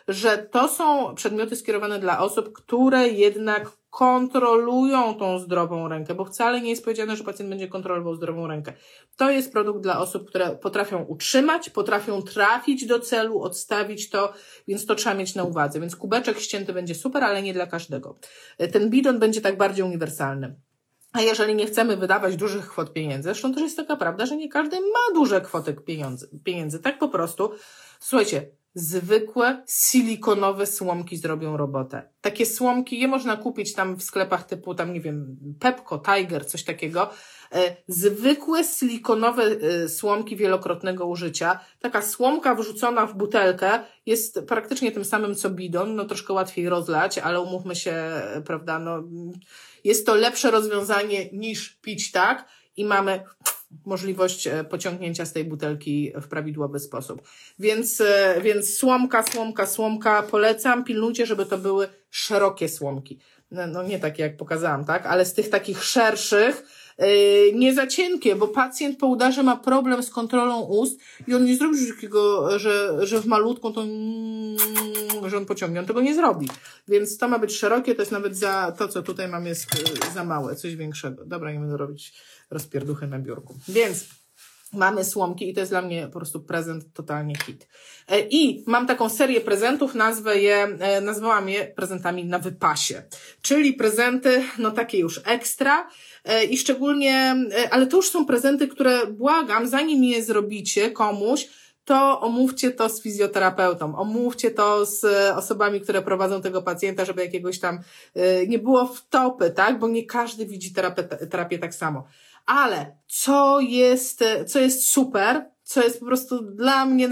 że to są przedmioty skierowane dla osób, które jednak kontrolują tą zdrową rękę, bo wcale nie jest powiedziane, że pacjent będzie kontrolował zdrową rękę. To jest produkt dla osób, które potrafią utrzymać, potrafią trafić do celu, odstawić to, więc to trzeba mieć na uwadze. Więc kubeczek ścięty będzie super, ale nie dla każdego. Ten bidon będzie tak bardziej uniwersalny. A jeżeli nie chcemy wydawać dużych kwot pieniędzy, zresztą też jest taka prawda, że nie każdy ma duże kwoty pieniędzy, pieniędzy tak po prostu. Słuchajcie, zwykłe silikonowe słomki zrobią robotę. Takie słomki je można kupić tam w sklepach typu tam, nie wiem, Pepco, Tiger, coś takiego. E, zwykłe silikonowe e, słomki wielokrotnego użycia. Taka słomka wrzucona w butelkę jest praktycznie tym samym co bidon, no troszkę łatwiej rozlać, ale umówmy się, prawda, no jest to lepsze rozwiązanie niż pić tak i mamy możliwość e, pociągnięcia z tej butelki w prawidłowy sposób. Więc, e, więc słomka, słomka, słomka polecam. Pilnujcie, żeby to były szerokie słomki. No, no nie takie jak pokazałam, tak? Ale z tych takich szerszych, yy, nie za cienkie, bo pacjent po udarze ma problem z kontrolą ust i on nie zrobi takiego, że, że w malutką to, mm, że on pociągnie. On tego nie zrobi. Więc to ma być szerokie, to jest nawet za, to co tutaj mam jest za małe, coś większego. Dobra, nie będę robić rozpierduchy na biurku. Więc mamy słomki i to jest dla mnie po prostu prezent totalnie hit. E, I mam taką serię prezentów, nazwę je, e, nazwałam je prezentami na wypasie. Czyli prezenty, no takie już ekstra e, i szczególnie, ale to już są prezenty, które błagam, zanim je zrobicie komuś, to omówcie to z fizjoterapeutą, omówcie to z osobami, które prowadzą tego pacjenta, żeby jakiegoś tam nie było wtopy, tak? Bo nie każdy widzi terapię, terapię tak samo. Ale co jest, co jest super, co jest po prostu dla mnie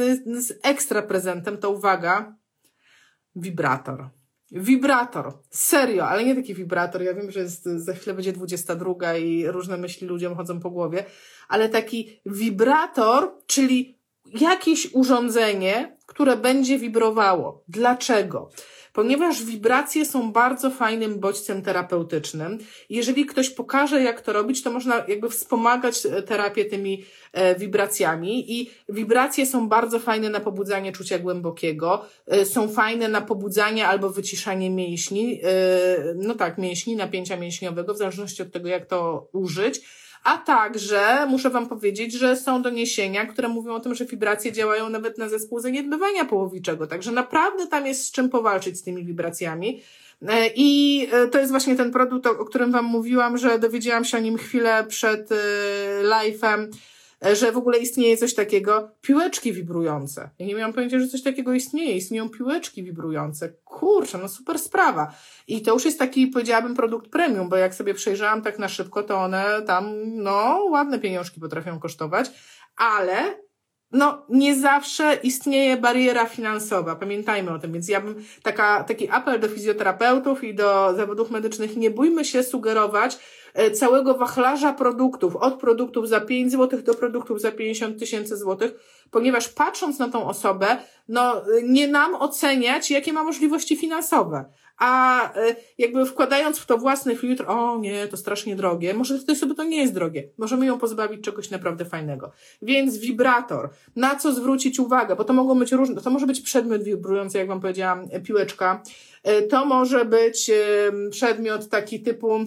ekstra prezentem, to uwaga, wibrator. Wibrator. Serio, ale nie taki wibrator. Ja wiem, że jest, za chwilę będzie 22 i różne myśli ludziom chodzą po głowie, ale taki wibrator, czyli jakieś urządzenie, które będzie wibrowało. Dlaczego? Ponieważ wibracje są bardzo fajnym bodźcem terapeutycznym. Jeżeli ktoś pokaże, jak to robić, to można jakby wspomagać e, terapię tymi e, wibracjami i wibracje są bardzo fajne na pobudzanie czucia głębokiego, e, są fajne na pobudzanie albo wyciszanie mięśni, no tak, mięśni, napięcia mięśniowego, w zależności od tego, jak to użyć a także muszę Wam powiedzieć, że są doniesienia, które mówią o tym, że wibracje działają nawet na zespół zaniedbywania połowiczego. Także naprawdę tam jest z czym powalczyć z tymi wibracjami. E, I e, to jest właśnie ten produkt, o którym Wam mówiłam, że dowiedziałam się o nim chwilę przed e, live'em że w ogóle istnieje coś takiego, piłeczki wibrujące. Ja nie miałam pojęcia, że coś takiego istnieje. Istnieją piłeczki wibrujące. Kurczę, no super sprawa. I to już jest taki, powiedziałabym, produkt premium, bo jak sobie przejrzałam tak na szybko, to one tam, no, ładne pieniążki potrafią kosztować, ale no, nie zawsze istnieje bariera finansowa. Pamiętajmy o tym. Więc ja bym taka, taki apel do fizjoterapeutów i do zawodów medycznych, nie bójmy się sugerować, E, całego wachlarza produktów, od produktów za 5 zł do produktów za 50 tysięcy złotych, ponieważ patrząc na tą osobę, no nie nam oceniać, jakie ma możliwości finansowe. A e, jakby wkładając w to własny filtr, o nie, to strasznie drogie, może tej sobie to nie jest drogie, możemy ją pozbawić czegoś naprawdę fajnego. Więc wibrator, na co zwrócić uwagę, bo to mogą być różne, to może być przedmiot wibrujący, jak Wam powiedziałam, piłeczka, e, to może być przedmiot taki typu,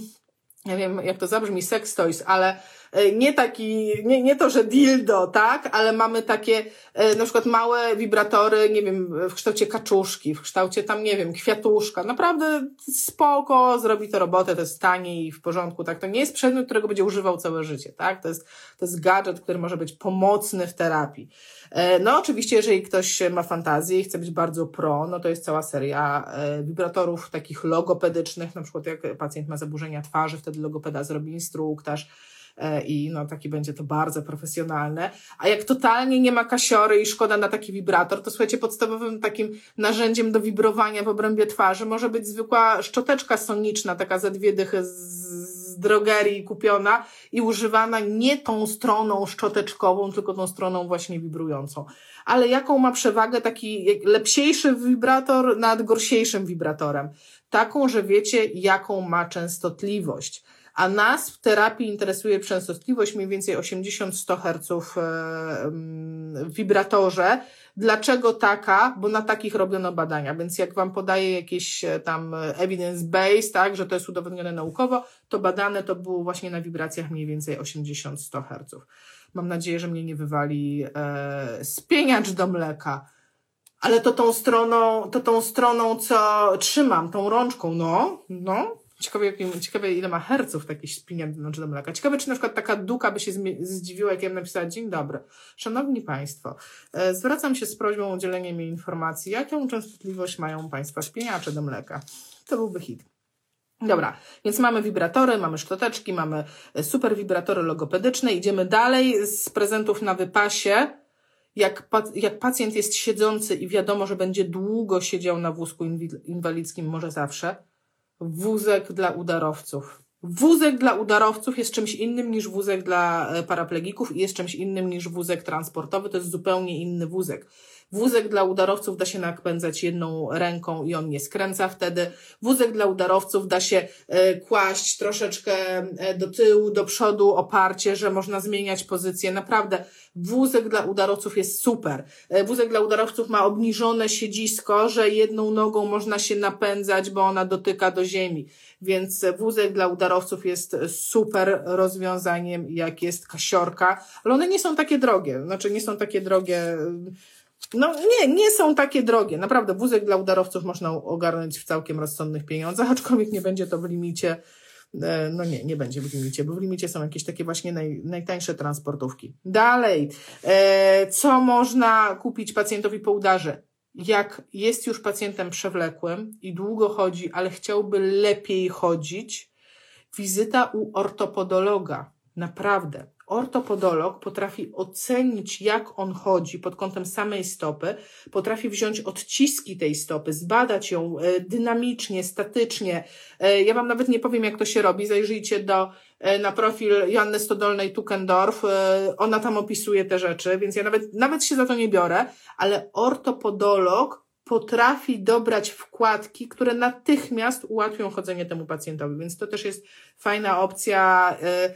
nie wiem jak to zabrzmi, sex toys, ale e, nie taki, nie, nie to, że dildo, tak, ale mamy takie e, na przykład małe wibratory, nie wiem, w kształcie kaczuszki, w kształcie tam, nie wiem, kwiatuszka. Naprawdę spoko, zrobi to robotę, to jest tanie i w porządku, tak. To nie jest przedmiot, którego będzie używał całe życie, tak. To jest, to jest gadżet, który może być pomocny w terapii. E, no oczywiście, jeżeli ktoś ma fantazję i chce być bardzo pro, no to jest cała seria e, wibratorów takich logopedycznych, na przykład jak pacjent ma zaburzenia twarzy, wtedy logopeda zrobi instruktaż e, i no taki będzie to bardzo profesjonalne. A jak totalnie nie ma kasiory i szkoda na taki wibrator, to słuchajcie, podstawowym takim narzędziem do wibrowania w obrębie twarzy może być zwykła szczoteczka soniczna, taka za dwie dychy z drogerii kupiona i używana nie tą stroną szczoteczkową, tylko tą stroną właśnie wibrującą. Ale jaką ma przewagę taki lepsiejszy wibrator nad gorsiejszym wibratorem? Taką, że wiecie, jaką ma częstotliwość. A nas w terapii interesuje częstotliwość mniej więcej 80-100 Hz w wibratorze, Dlaczego taka? Bo na takich robiono badania, więc jak Wam podaję jakieś e, tam evidence base, tak, że to jest udowodnione naukowo, to badane to było właśnie na wibracjach mniej więcej 80-100 Hz. Mam nadzieję, że mnie nie wywali e, spieniacz do mleka. Ale to tą stroną, to tą stroną, co trzymam, tą rączką, no, no, Ciekawe, jakim, ciekawe ile ma herców taki śpinięty znaczy do mleka. Ciekawe, czy na przykład taka duka by się zdziwiła, jak ja bym napisała Dzień dobry. Szanowni Państwo, e, zwracam się z prośbą o udzielenie mi informacji, jaką częstotliwość mają Państwa śpieniacze do mleka. To byłby hit. Dobra, więc mamy wibratory, mamy szczoteczki, mamy e, super wibratory logopedyczne. Idziemy dalej z prezentów na wypasie. Jak, jak pacjent jest siedzący i wiadomo, że będzie długo siedział na wózku inwalidzkim, może zawsze, wózek dla udarowców. Wózek dla udarowców jest czymś innym niż wózek dla e, paraplegików i jest czymś innym niż wózek transportowy. To jest zupełnie inny wózek. Wózek dla udarowców da się napędzać jedną ręką i on nie skręca wtedy. Wózek dla udarowców da się e, kłaść troszeczkę e, do tyłu, do przodu, oparcie, że można zmieniać pozycję. Naprawdę, wózek dla udarowców jest super. E, wózek dla udarowców ma obniżone siedzisko, że jedną nogą można się napędzać, bo ona dotyka do ziemi. Więc wózek dla udarowców jest super rozwiązaniem, jak jest kasiorka, ale one nie są takie drogie. Znaczy, nie są takie drogie no nie, nie są takie drogie. Naprawdę wózek dla udarowców można ogarnąć w całkiem rozsądnych pieniądzach, aczkolwiek nie będzie to w limicie, e, no nie, nie będzie w limicie, bo w limicie są jakieś takie właśnie naj, najtańsze transportówki. Dalej, e, co można kupić pacjentowi po udarze? Jak jest już pacjentem przewlekłym i długo chodzi, ale chciałby lepiej chodzić, wizyta u ortopodologa. Naprawdę ortopodolog potrafi ocenić, jak on chodzi pod kątem samej stopy, potrafi wziąć odciski tej stopy, zbadać ją e, dynamicznie, statycznie. E, ja Wam nawet nie powiem, jak to się robi. Zajrzyjcie do, e, na profil Joanny Stodolnej-Tukendorf. Ona tam opisuje te rzeczy, więc ja nawet, nawet się za to nie biorę, ale ortopodolog potrafi dobrać wkładki, które natychmiast ułatwią chodzenie temu pacjentowi, więc to też jest fajna opcja. E,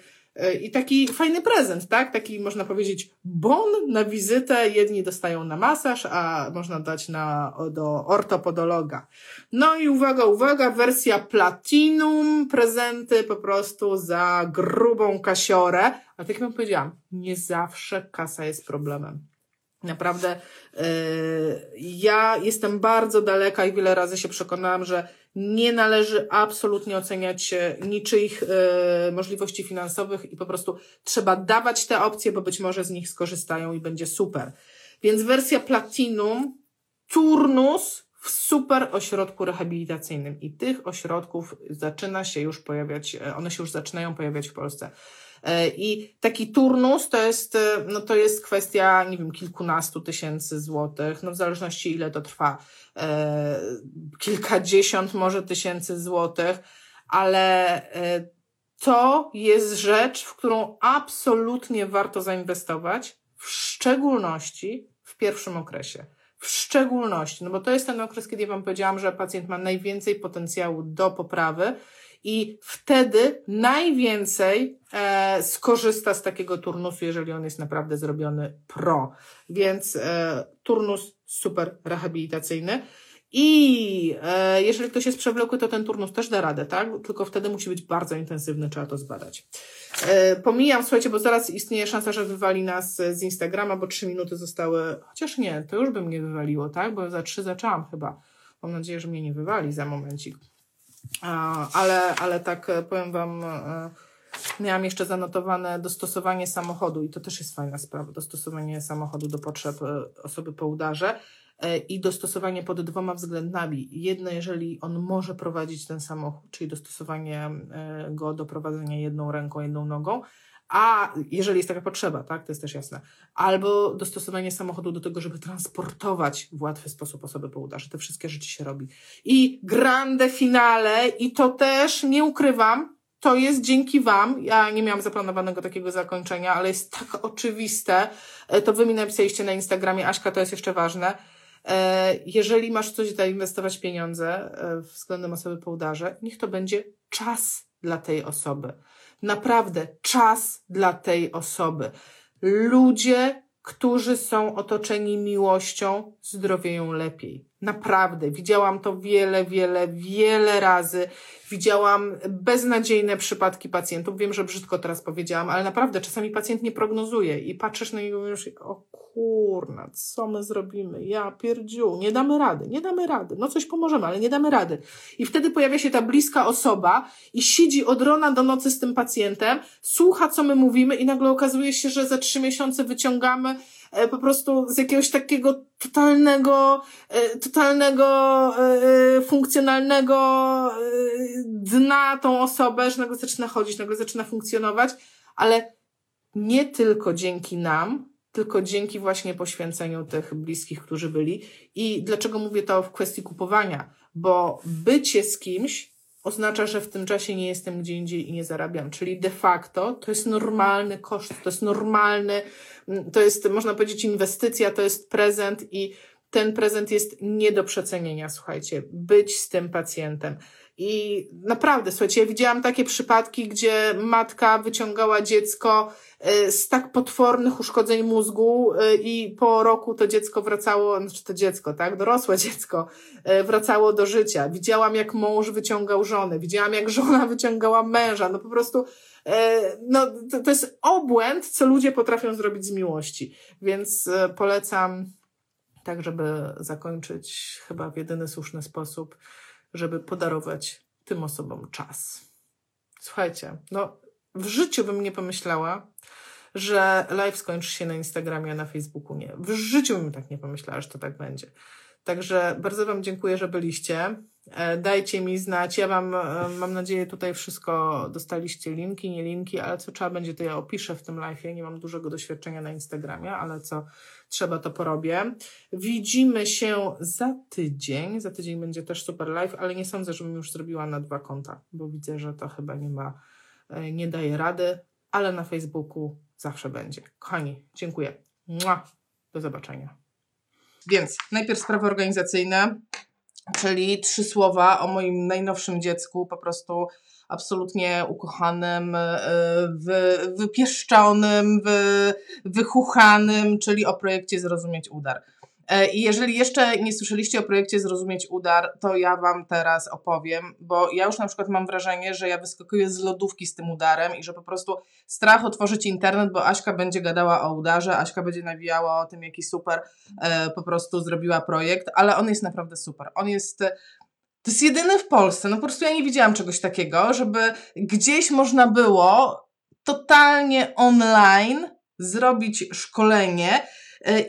I taki fajny prezent, tak? Taki można powiedzieć bon na wizytę. Jedni dostają na masaż, a można dać na, do ortopodologa. No i uwaga, uwaga, wersja platinum, prezenty po prostu za grubą kasiorę. A tak jak wam powiedziałam, nie zawsze kasa jest problemem. Naprawdę yy, ja jestem bardzo daleka i wiele razy się przekonałam, że nie należy absolutnie oceniać niczyich e, możliwości finansowych i po prostu trzeba dawać te opcje, bo być może z nich skorzystają i będzie super. Więc wersja Platinum, turnus w super ośrodku rehabilitacyjnym i tych ośrodków zaczyna się już pojawiać, e, one się już zaczynają pojawiać w Polsce. E, I taki turnus to jest, e, no to jest kwestia, nie wiem, kilkunastu tysięcy złotych, no w zależności ile to trwa, e, kilkadziesiąt może tysięcy złotych, ale to jest rzecz, w którą absolutnie warto zainwestować, w szczególności w pierwszym okresie. W szczególności, no bo to jest ten okres, kiedy ja Wam powiedziałam, że pacjent ma najwięcej potencjału do poprawy i wtedy najwięcej e, skorzysta z takiego turnusu, jeżeli on jest naprawdę zrobiony pro. Więc e, turnus super rehabilitacyjny. I e, jeżeli ktoś jest przewlekły, to ten turnus też da radę, tak? Tylko wtedy musi być bardzo intensywny, trzeba to zbadać. E, pomijam, słuchajcie, bo zaraz istnieje szansa, że wywali nas z Instagrama, bo trzy minuty zostały, chociaż nie, to już by mnie wywaliło, tak? Bo za trzy zaczęłam chyba. Mam nadzieję, że mnie nie wywali za momencik. Ale, ale tak e, powiem Wam, e, miałam jeszcze zanotowane dostosowanie samochodu i to też jest fajna sprawa, dostosowanie samochodu do potrzeb e, osoby po udarze i dostosowanie pod dwoma względami. Jedno, jeżeli on może prowadzić ten samochód, czyli dostosowanie go do prowadzenia jedną ręką, jedną nogą, a jeżeli jest taka potrzeba, tak, to jest też jasne, albo dostosowanie samochodu do tego, żeby transportować w łatwy sposób osoby po udarze. Te wszystkie rzeczy się robi. I grande finale, i to też nie ukrywam, to jest dzięki Wam. Ja nie miałam zaplanowanego takiego zakończenia, ale jest tak oczywiste. E, to Wy mi napisaliście na Instagramie, Aśka, to jest jeszcze ważne. E, jeżeli masz coś zainwestować pieniądze e, względem osoby po udarze, niech to będzie czas dla tej osoby naprawdę czas dla tej osoby. Ludzie, którzy są otoczeni miłością, zdrowieją lepiej. Naprawdę. Widziałam to wiele, wiele, wiele razy. Widziałam beznadziejne przypadki pacjentów. Wiem, że brzydko teraz powiedziałam, ale naprawdę czasami pacjent nie prognozuje i patrzysz na niego i mówisz, o kurna, co my zrobimy? Ja pierdziu, nie damy rady, nie damy rady. No coś pomożemy, ale nie damy rady. I wtedy pojawia się ta bliska osoba i siedzi od rana do nocy z tym pacjentem, słucha, co my mówimy i nagle okazuje się, że za trzy miesiące wyciągamy po prostu z jakiegoś takiego totalnego, e, totalnego, e, funkcjonalnego dna tą osobę, że nagle zaczyna chodzić, nagle zaczyna funkcjonować, ale nie tylko dzięki nam, tylko dzięki właśnie poświęceniu tych bliskich, którzy byli. I dlaczego mówię to w kwestii kupowania? Bo bycie z kimś oznacza, że w tym czasie nie jestem gdzie indziej i nie zarabiam. Czyli de facto to jest normalny koszt, to jest normalny, to jest, można powiedzieć, inwestycja, to jest prezent i ten prezent jest nie do przecenienia, słuchajcie, być z tym pacjentem. I naprawdę, słuchajcie, ja widziałam takie przypadki, gdzie matka wyciągała dziecko e, z tak potwornych uszkodzeń mózgu e, i po roku to dziecko wracało, znaczy to dziecko, tak, dorosłe dziecko, e, wracało do życia. Widziałam, jak mąż wyciągał żonę, widziałam, jak żona wyciągała męża, no po prostu no, to, to jest obłęd, co ludzie potrafią zrobić z miłości. Więc polecam tak, żeby zakończyć chyba w jedyny słuszny sposób żeby podarować tym osobom czas. Słuchajcie, no w życiu bym nie pomyślała, że live skończy się na Instagramie, a na Facebooku nie. W życiu bym tak nie pomyślała, że to tak będzie. Także bardzo Wam dziękuję, że byliście. E, dajcie mi znać. Ja Wam, e, mam nadzieję, tutaj wszystko dostaliście, linki, nie linki, ale co trzeba będzie, to ja opiszę w tym live. Nie mam dużego doświadczenia na Instagramie, ale co trzeba, to porobię. Widzimy się za tydzień. Za tydzień będzie też super live, ale nie sądzę, żebym już zrobiła na dwa konta, bo widzę, że to chyba nie ma, e, nie daje rady, ale na Facebooku zawsze będzie. Kochani, dziękuję. Mua. Do zobaczenia. Więc najpierw sprawy organizacyjne, czyli trzy słowa o moim najnowszym dziecku, po prostu absolutnie ukochanym, e, wy, wypieszczonym, wy, wychuchanym, czyli o projekcie Zrozumieć Udar. E, I jeżeli jeszcze nie słyszeliście o projekcie Zrozumieć Udar, to ja Wam teraz opowiem, bo ja już na przykład mam wrażenie, że ja wyskakuję z lodówki z tym udarem i że po prostu strach otworzyć internet, bo Aśka będzie gadała o udarze, Aśka będzie nawijała o tym, jaki super e, po prostu zrobiła projekt, ale on jest naprawdę super. On jest to jest jedyny w Polsce. No po prostu ja nie widziałam czegoś takiego, żeby gdzieś można było totalnie online zrobić szkolenie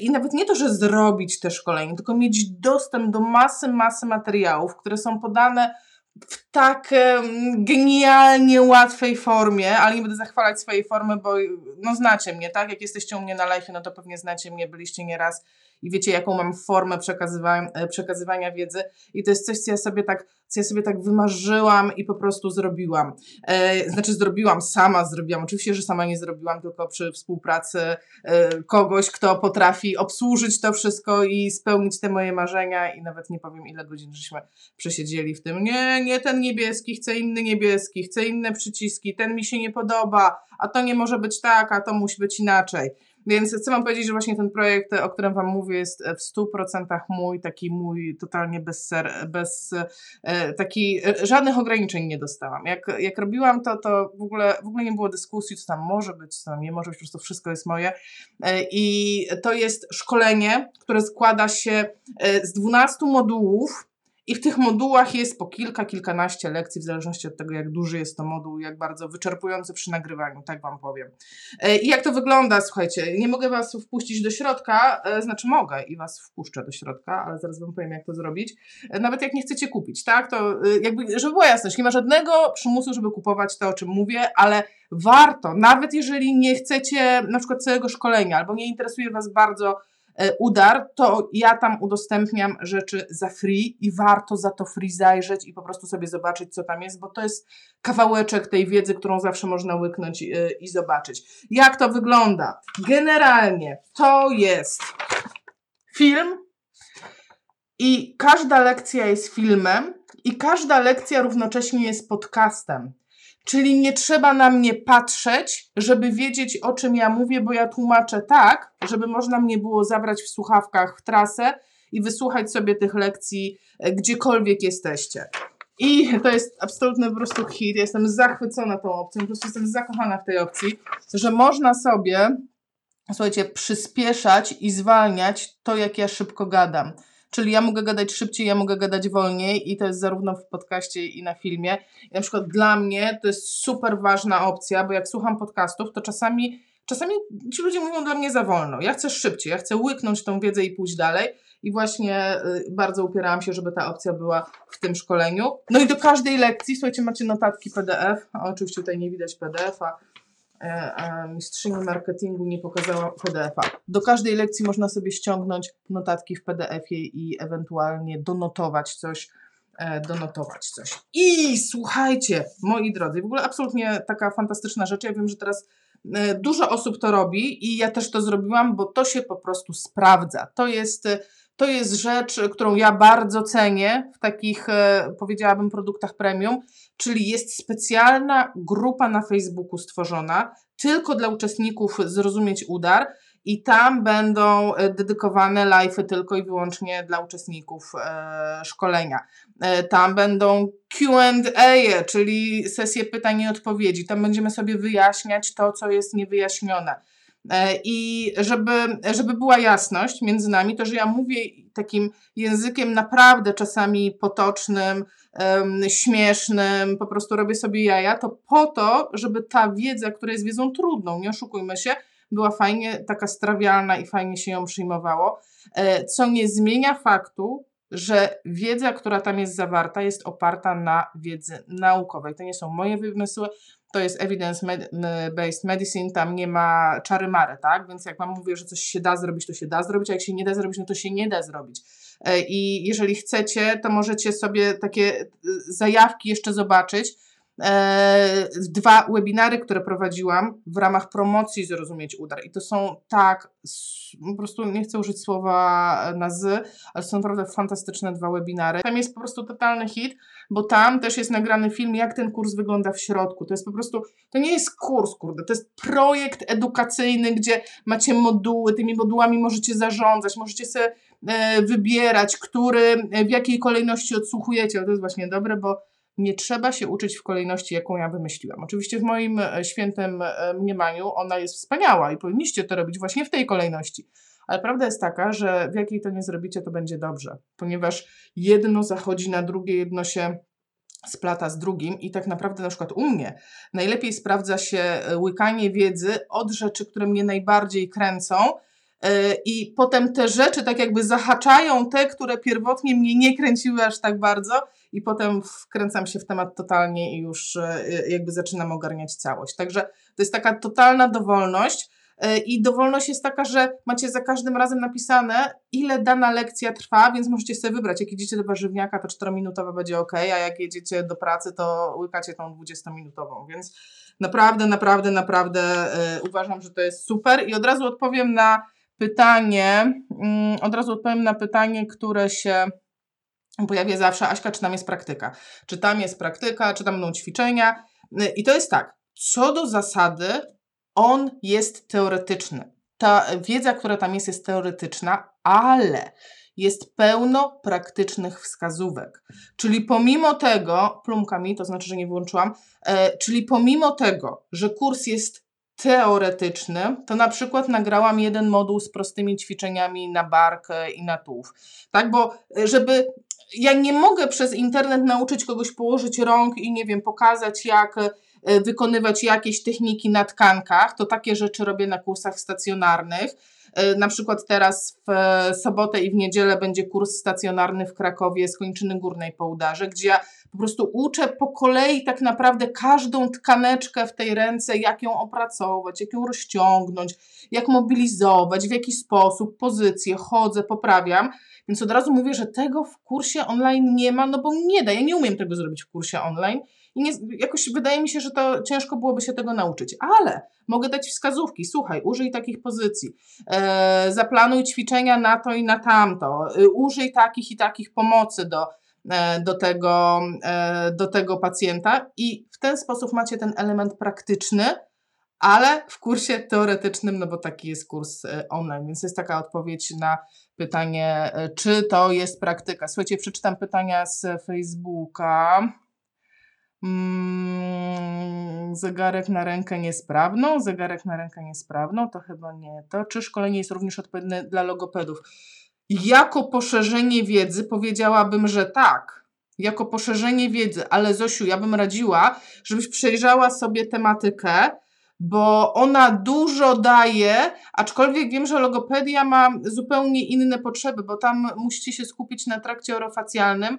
i nawet nie to, że zrobić te szkolenie, tylko mieć dostęp do masy, masy materiałów, które są podane w tak genialnie łatwej formie, ale nie będę zachwalać swojej formy, bo no znacie mnie, tak? Jak jesteście u mnie na live, no to pewnie znacie mnie, byliście nieraz i wiecie, jaką mam formę przekazywania, e, przekazywania wiedzy i to jest coś, co ja sobie tak, co ja sobie tak wymarzyłam i po prostu zrobiłam. E, znaczy zrobiłam, sama zrobiłam. Oczywiście, że sama nie zrobiłam, tylko przy współpracy e, kogoś, kto potrafi obsłużyć to wszystko i spełnić te moje marzenia i nawet nie powiem, ile godzin żeśmy przesiedzieli w tym. Nie, nie ten niebieski, chcę inny niebieski, chcę inne przyciski, ten mi się nie podoba, a to nie może być tak, a to musi być inaczej. Więc chcę Wam powiedzieć, że właśnie ten projekt, o którym Wam mówię, jest w 100% mój, taki mój totalnie bez, ser, bez e, taki, e, żadnych ograniczeń nie dostałam. Jak, jak robiłam to, to w ogóle, w ogóle nie było dyskusji, co tam może być, co tam nie może być, po prostu wszystko jest moje. E, I to jest szkolenie, które składa się z 12 modułów, i w tych modułach jest po kilka, kilkanaście lekcji, w zależności od tego, jak duży jest to moduł, jak bardzo wyczerpujący przy nagrywaniu, tak Wam powiem. E, I jak to wygląda, słuchajcie, nie mogę Was wpuścić do środka, e, znaczy mogę i Was wpuszczę do środka, ale zaraz Wam powiem, jak to zrobić. E, nawet jak nie chcecie kupić, tak, to jakby, żeby była jasność, nie ma żadnego przymusu, żeby kupować to, o czym mówię, ale warto, nawet jeżeli nie chcecie na przykład całego szkolenia, albo nie interesuje Was bardzo udar, to ja tam udostępniam rzeczy za free i warto za to free zajrzeć i po prostu sobie zobaczyć, co tam jest, bo to jest kawałeczek tej wiedzy, którą zawsze można łyknąć i, e, i zobaczyć. Jak to wygląda? Generalnie to jest film i każda lekcja jest filmem i każda lekcja równocześnie jest podcastem. Czyli nie trzeba na mnie patrzeć, żeby wiedzieć, o czym ja mówię, bo ja tłumaczę tak, żeby można mnie było zabrać w słuchawkach w trasę i wysłuchać sobie tych lekcji e, gdziekolwiek jesteście. I to jest absolutny po prostu hit. Jestem zachwycona tą opcją, po prostu jestem zakochana w tej opcji, że można sobie, słuchajcie, przyspieszać i zwalniać to, jak ja szybko gadam. Czyli ja mogę gadać szybciej, ja mogę gadać wolniej i to jest zarówno w podcaście i na filmie. I na przykład dla mnie to jest super ważna opcja, bo jak słucham podcastów, to czasami, czasami ci ludzie mówią dla mnie za wolno. Ja chcę szybciej, ja chcę łyknąć tą wiedzę i pójść dalej. I właśnie y, bardzo upierałam się, żeby ta opcja była w tym szkoleniu. No i do każdej lekcji, słuchajcie, macie notatki PDF. oczywiście tutaj nie widać PDF-a, E, mistrzyni marketingu nie pokazała PDF-a. Do każdej lekcji można sobie ściągnąć notatki w PDF-ie i ewentualnie donotować coś, e, donotować coś. I słuchajcie, moi drodzy, w ogóle absolutnie taka fantastyczna rzecz. Ja wiem, że teraz e, dużo osób to robi i ja też to zrobiłam, bo to się po prostu sprawdza. To jest to jest rzecz, którą ja bardzo cenię w takich, e, powiedziałabym, produktach premium, czyli jest specjalna grupa na Facebooku stworzona tylko dla uczestników Zrozumieć Udar i tam będą e, dedykowane live'y tylko i wyłącznie dla uczestników e, szkolenia. Tam będą Q&A, czyli sesje pytań i odpowiedzi. Tam będziemy sobie wyjaśniać to, co jest niewyjaśnione. E, I żeby, żeby była jasność między nami, to że ja mówię takim językiem naprawdę czasami potocznym, śmiesznym, po prostu robię sobie jaja, to po to, żeby ta wiedza, która jest wiedzą trudną, nie oszukujmy się, była fajnie taka strawialna i fajnie się ją przyjmowało, e, co nie zmienia faktu, że wiedza, która tam jest zawarta, jest oparta na wiedzy naukowej. To nie są moje wymysły, to jest evidence-based medicine, tam nie ma czary mary, tak? Więc jak Wam mówię, że coś się da zrobić, to się da zrobić, a jak się nie da zrobić, no to się nie da zrobić. E, I jeżeli chcecie, to możecie sobie takie e, zajawki jeszcze zobaczyć, dwa webinary, które prowadziłam w ramach promocji Zrozumieć Udar. I to są tak, po prostu nie chcę użyć słowa na z, ale są naprawdę fantastyczne dwa webinary. Tam jest po prostu totalny hit, bo tam też jest nagrany film, jak ten kurs wygląda w środku. To jest po prostu, to nie jest kurs, kurde, to jest projekt edukacyjny, gdzie macie moduły, tymi modułami możecie zarządzać, możecie sobie e, wybierać, który, w jakiej kolejności odsłuchujecie. To jest właśnie dobre, bo nie trzeba się uczyć w kolejności, jaką ja wymyśliłam. Oczywiście w moim e, świętym e, mniemaniu ona jest wspaniała i powinniście to robić właśnie w tej kolejności. Ale prawda jest taka, że w jakiej to nie zrobicie, to będzie dobrze, ponieważ jedno zachodzi na drugie, jedno się splata z drugim i tak naprawdę na przykład u mnie najlepiej sprawdza się e, łykanie wiedzy od rzeczy, które mnie najbardziej kręcą, i potem te rzeczy tak jakby zahaczają te, które pierwotnie mnie nie kręciły aż tak bardzo i potem wkręcam się w temat totalnie i już jakby zaczynam ogarniać całość. Także to jest taka totalna dowolność, E, I dowolność jest taka, że macie za każdym razem napisane, ile dana lekcja trwa, więc możecie sobie wybrać. Jak jedziecie do warzywniaka, to 4-minutowa będzie ok, a jak jedziecie do pracy, to łykacie tą 20-minutową. Więc naprawdę, naprawdę, naprawdę uważam, że to jest super. I od razu odpowiem na pytanie, yy, od razu odpowiem na pytanie, które się pojawia zawsze. Aśka, czy tam jest praktyka? Czy tam jest praktyka, czy tam będą ćwiczenia? Yy, I to jest tak. Co do zasady, on jest teoretyczny. Ta wiedza, która tam jest, jest teoretyczna, ale jest pełno praktycznych wskazówek. Czyli pomimo tego, plumkami, to znaczy, że nie wyłączyłam, e, czyli pomimo tego, że kurs jest teoretyczny, to na przykład nagrałam jeden moduł z prostymi ćwiczeniami na bark i na tułów. Tak, bo e, żeby ja nie mogę przez internet nauczyć kogoś położyć rąk i nie wiem, pokazać jak E, wykonywać jakieś techniki na tkankach. To takie rzeczy robię na kursach stacjonarnych. E, na przykład teraz w e, sobotę i w niedzielę będzie kurs stacjonarny w Krakowie z kończyny górnej po udarze, gdzie ja po prostu uczę po kolei tak naprawdę każdą tkaneczkę w tej ręce, jak ją opracować, jak ją rozciągnąć, jak mobilizować, w jaki sposób, pozycję, chodzę, poprawiam. Więc od razu mówię, że tego w kursie online nie ma, no bo nie da. Ja nie umiem tego zrobić w kursie online. I nie, jakoś wydaje mi się, że to ciężko byłoby się tego nauczyć, ale mogę dać wskazówki. Słuchaj, użyj takich pozycji, e, zaplanuj ćwiczenia na to i na tamto, e, użyj takich i takich pomocy do, e, do, tego, e, do tego pacjenta, i w ten sposób macie ten element praktyczny. Ale w kursie teoretycznym, no bo taki jest kurs e, online, więc jest taka odpowiedź na pytanie, e, czy to jest praktyka. Słuchajcie, przeczytam pytania z Facebooka. Mm, zegarek na rękę niesprawną, zegarek na rękę niesprawną, to chyba nie to. Czy szkolenie jest również odpowiednie dla logopedów? Jako poszerzenie wiedzy powiedziałabym, że tak. Jako poszerzenie wiedzy, ale Zosiu, ja bym radziła, żebyś przejrzała sobie tematykę, bo ona dużo daje, aczkolwiek wiem, że logopedia ma zupełnie inne potrzeby, bo tam musicie się skupić na trakcie orofacjalnym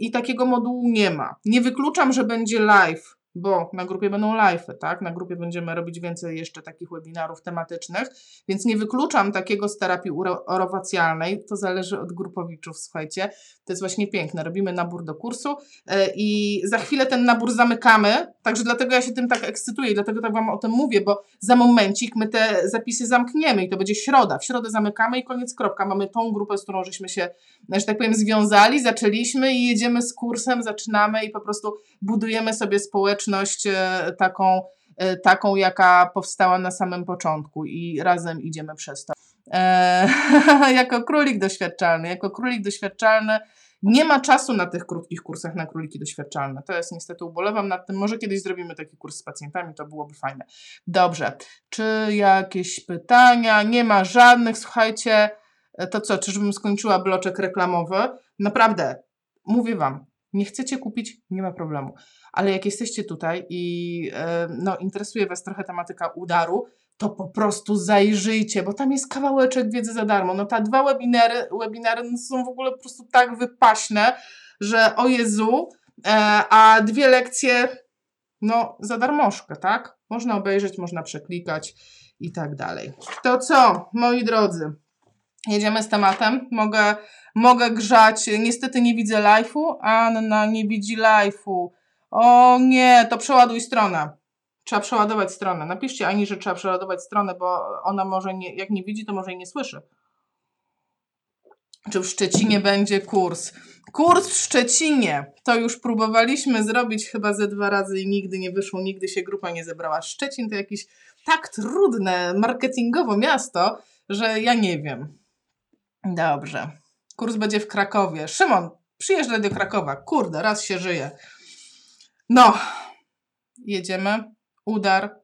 i takiego modułu nie ma. Nie wykluczam, że będzie live, bo na grupie będą live, tak? Na grupie będziemy robić więcej jeszcze takich webinarów tematycznych, więc nie wykluczam takiego z terapii orowacjalnej. To zależy od grupowiczów, słuchajcie. To jest właśnie piękne. Robimy nabór do kursu e, i za chwilę ten nabór zamykamy, także dlatego ja się tym tak ekscytuję i dlatego tak Wam o tym mówię, bo za momencik my te zapisy zamkniemy i to będzie środa. W środę zamykamy i koniec, kropka. Mamy tą grupę, z którą żeśmy się, że tak powiem, związali, zaczęliśmy i jedziemy z kursem, zaczynamy i po prostu budujemy sobie społeczność e, taką, e, taką, jaka powstała na samym początku i razem idziemy przez to. Eee, jako królik doświadczalny, jako królik doświadczalny nie ma czasu na tych krótkich kursach na króliki doświadczalne. To jest niestety, ubolewam nad tym. Może kiedyś zrobimy taki kurs z pacjentami, to byłoby fajne. Dobrze. Czy jakieś pytania? Nie ma żadnych. Słuchajcie, to co, czyżbym skończyła bloczek reklamowy? Naprawdę, mówię Wam, nie chcecie kupić, nie ma problemu. Ale jak jesteście tutaj i e, no, interesuje Was trochę tematyka udaru, to po prostu zajrzyjcie, bo tam jest kawałeczek wiedzy za darmo. No te dwa webinary, webinary no są w ogóle po prostu tak wypaśne, że o Jezu, e, a dwie lekcje no za darmożkę, tak? Można obejrzeć, można przeklikać i tak dalej. To co, moi drodzy, jedziemy z tematem. Mogę, mogę grzać, niestety nie widzę live'u, Anna nie widzi live'u. O nie, to przeładuj stronę trzeba przeładować stronę. Napiszcie Ani, że trzeba przeładować stronę, bo ona może nie, jak nie widzi, to może i nie słyszy. Czy w Szczecinie będzie kurs? Kurs w Szczecinie. To już próbowaliśmy zrobić chyba ze dwa razy i nigdy nie wyszło, nigdy się grupa nie zebrała. Szczecin to jakieś tak trudne marketingowo miasto, że ja nie wiem. Dobrze. Kurs będzie w Krakowie. Szymon, przyjeżdżaj do Krakowa. Kurde, raz się żyje. No, jedziemy udar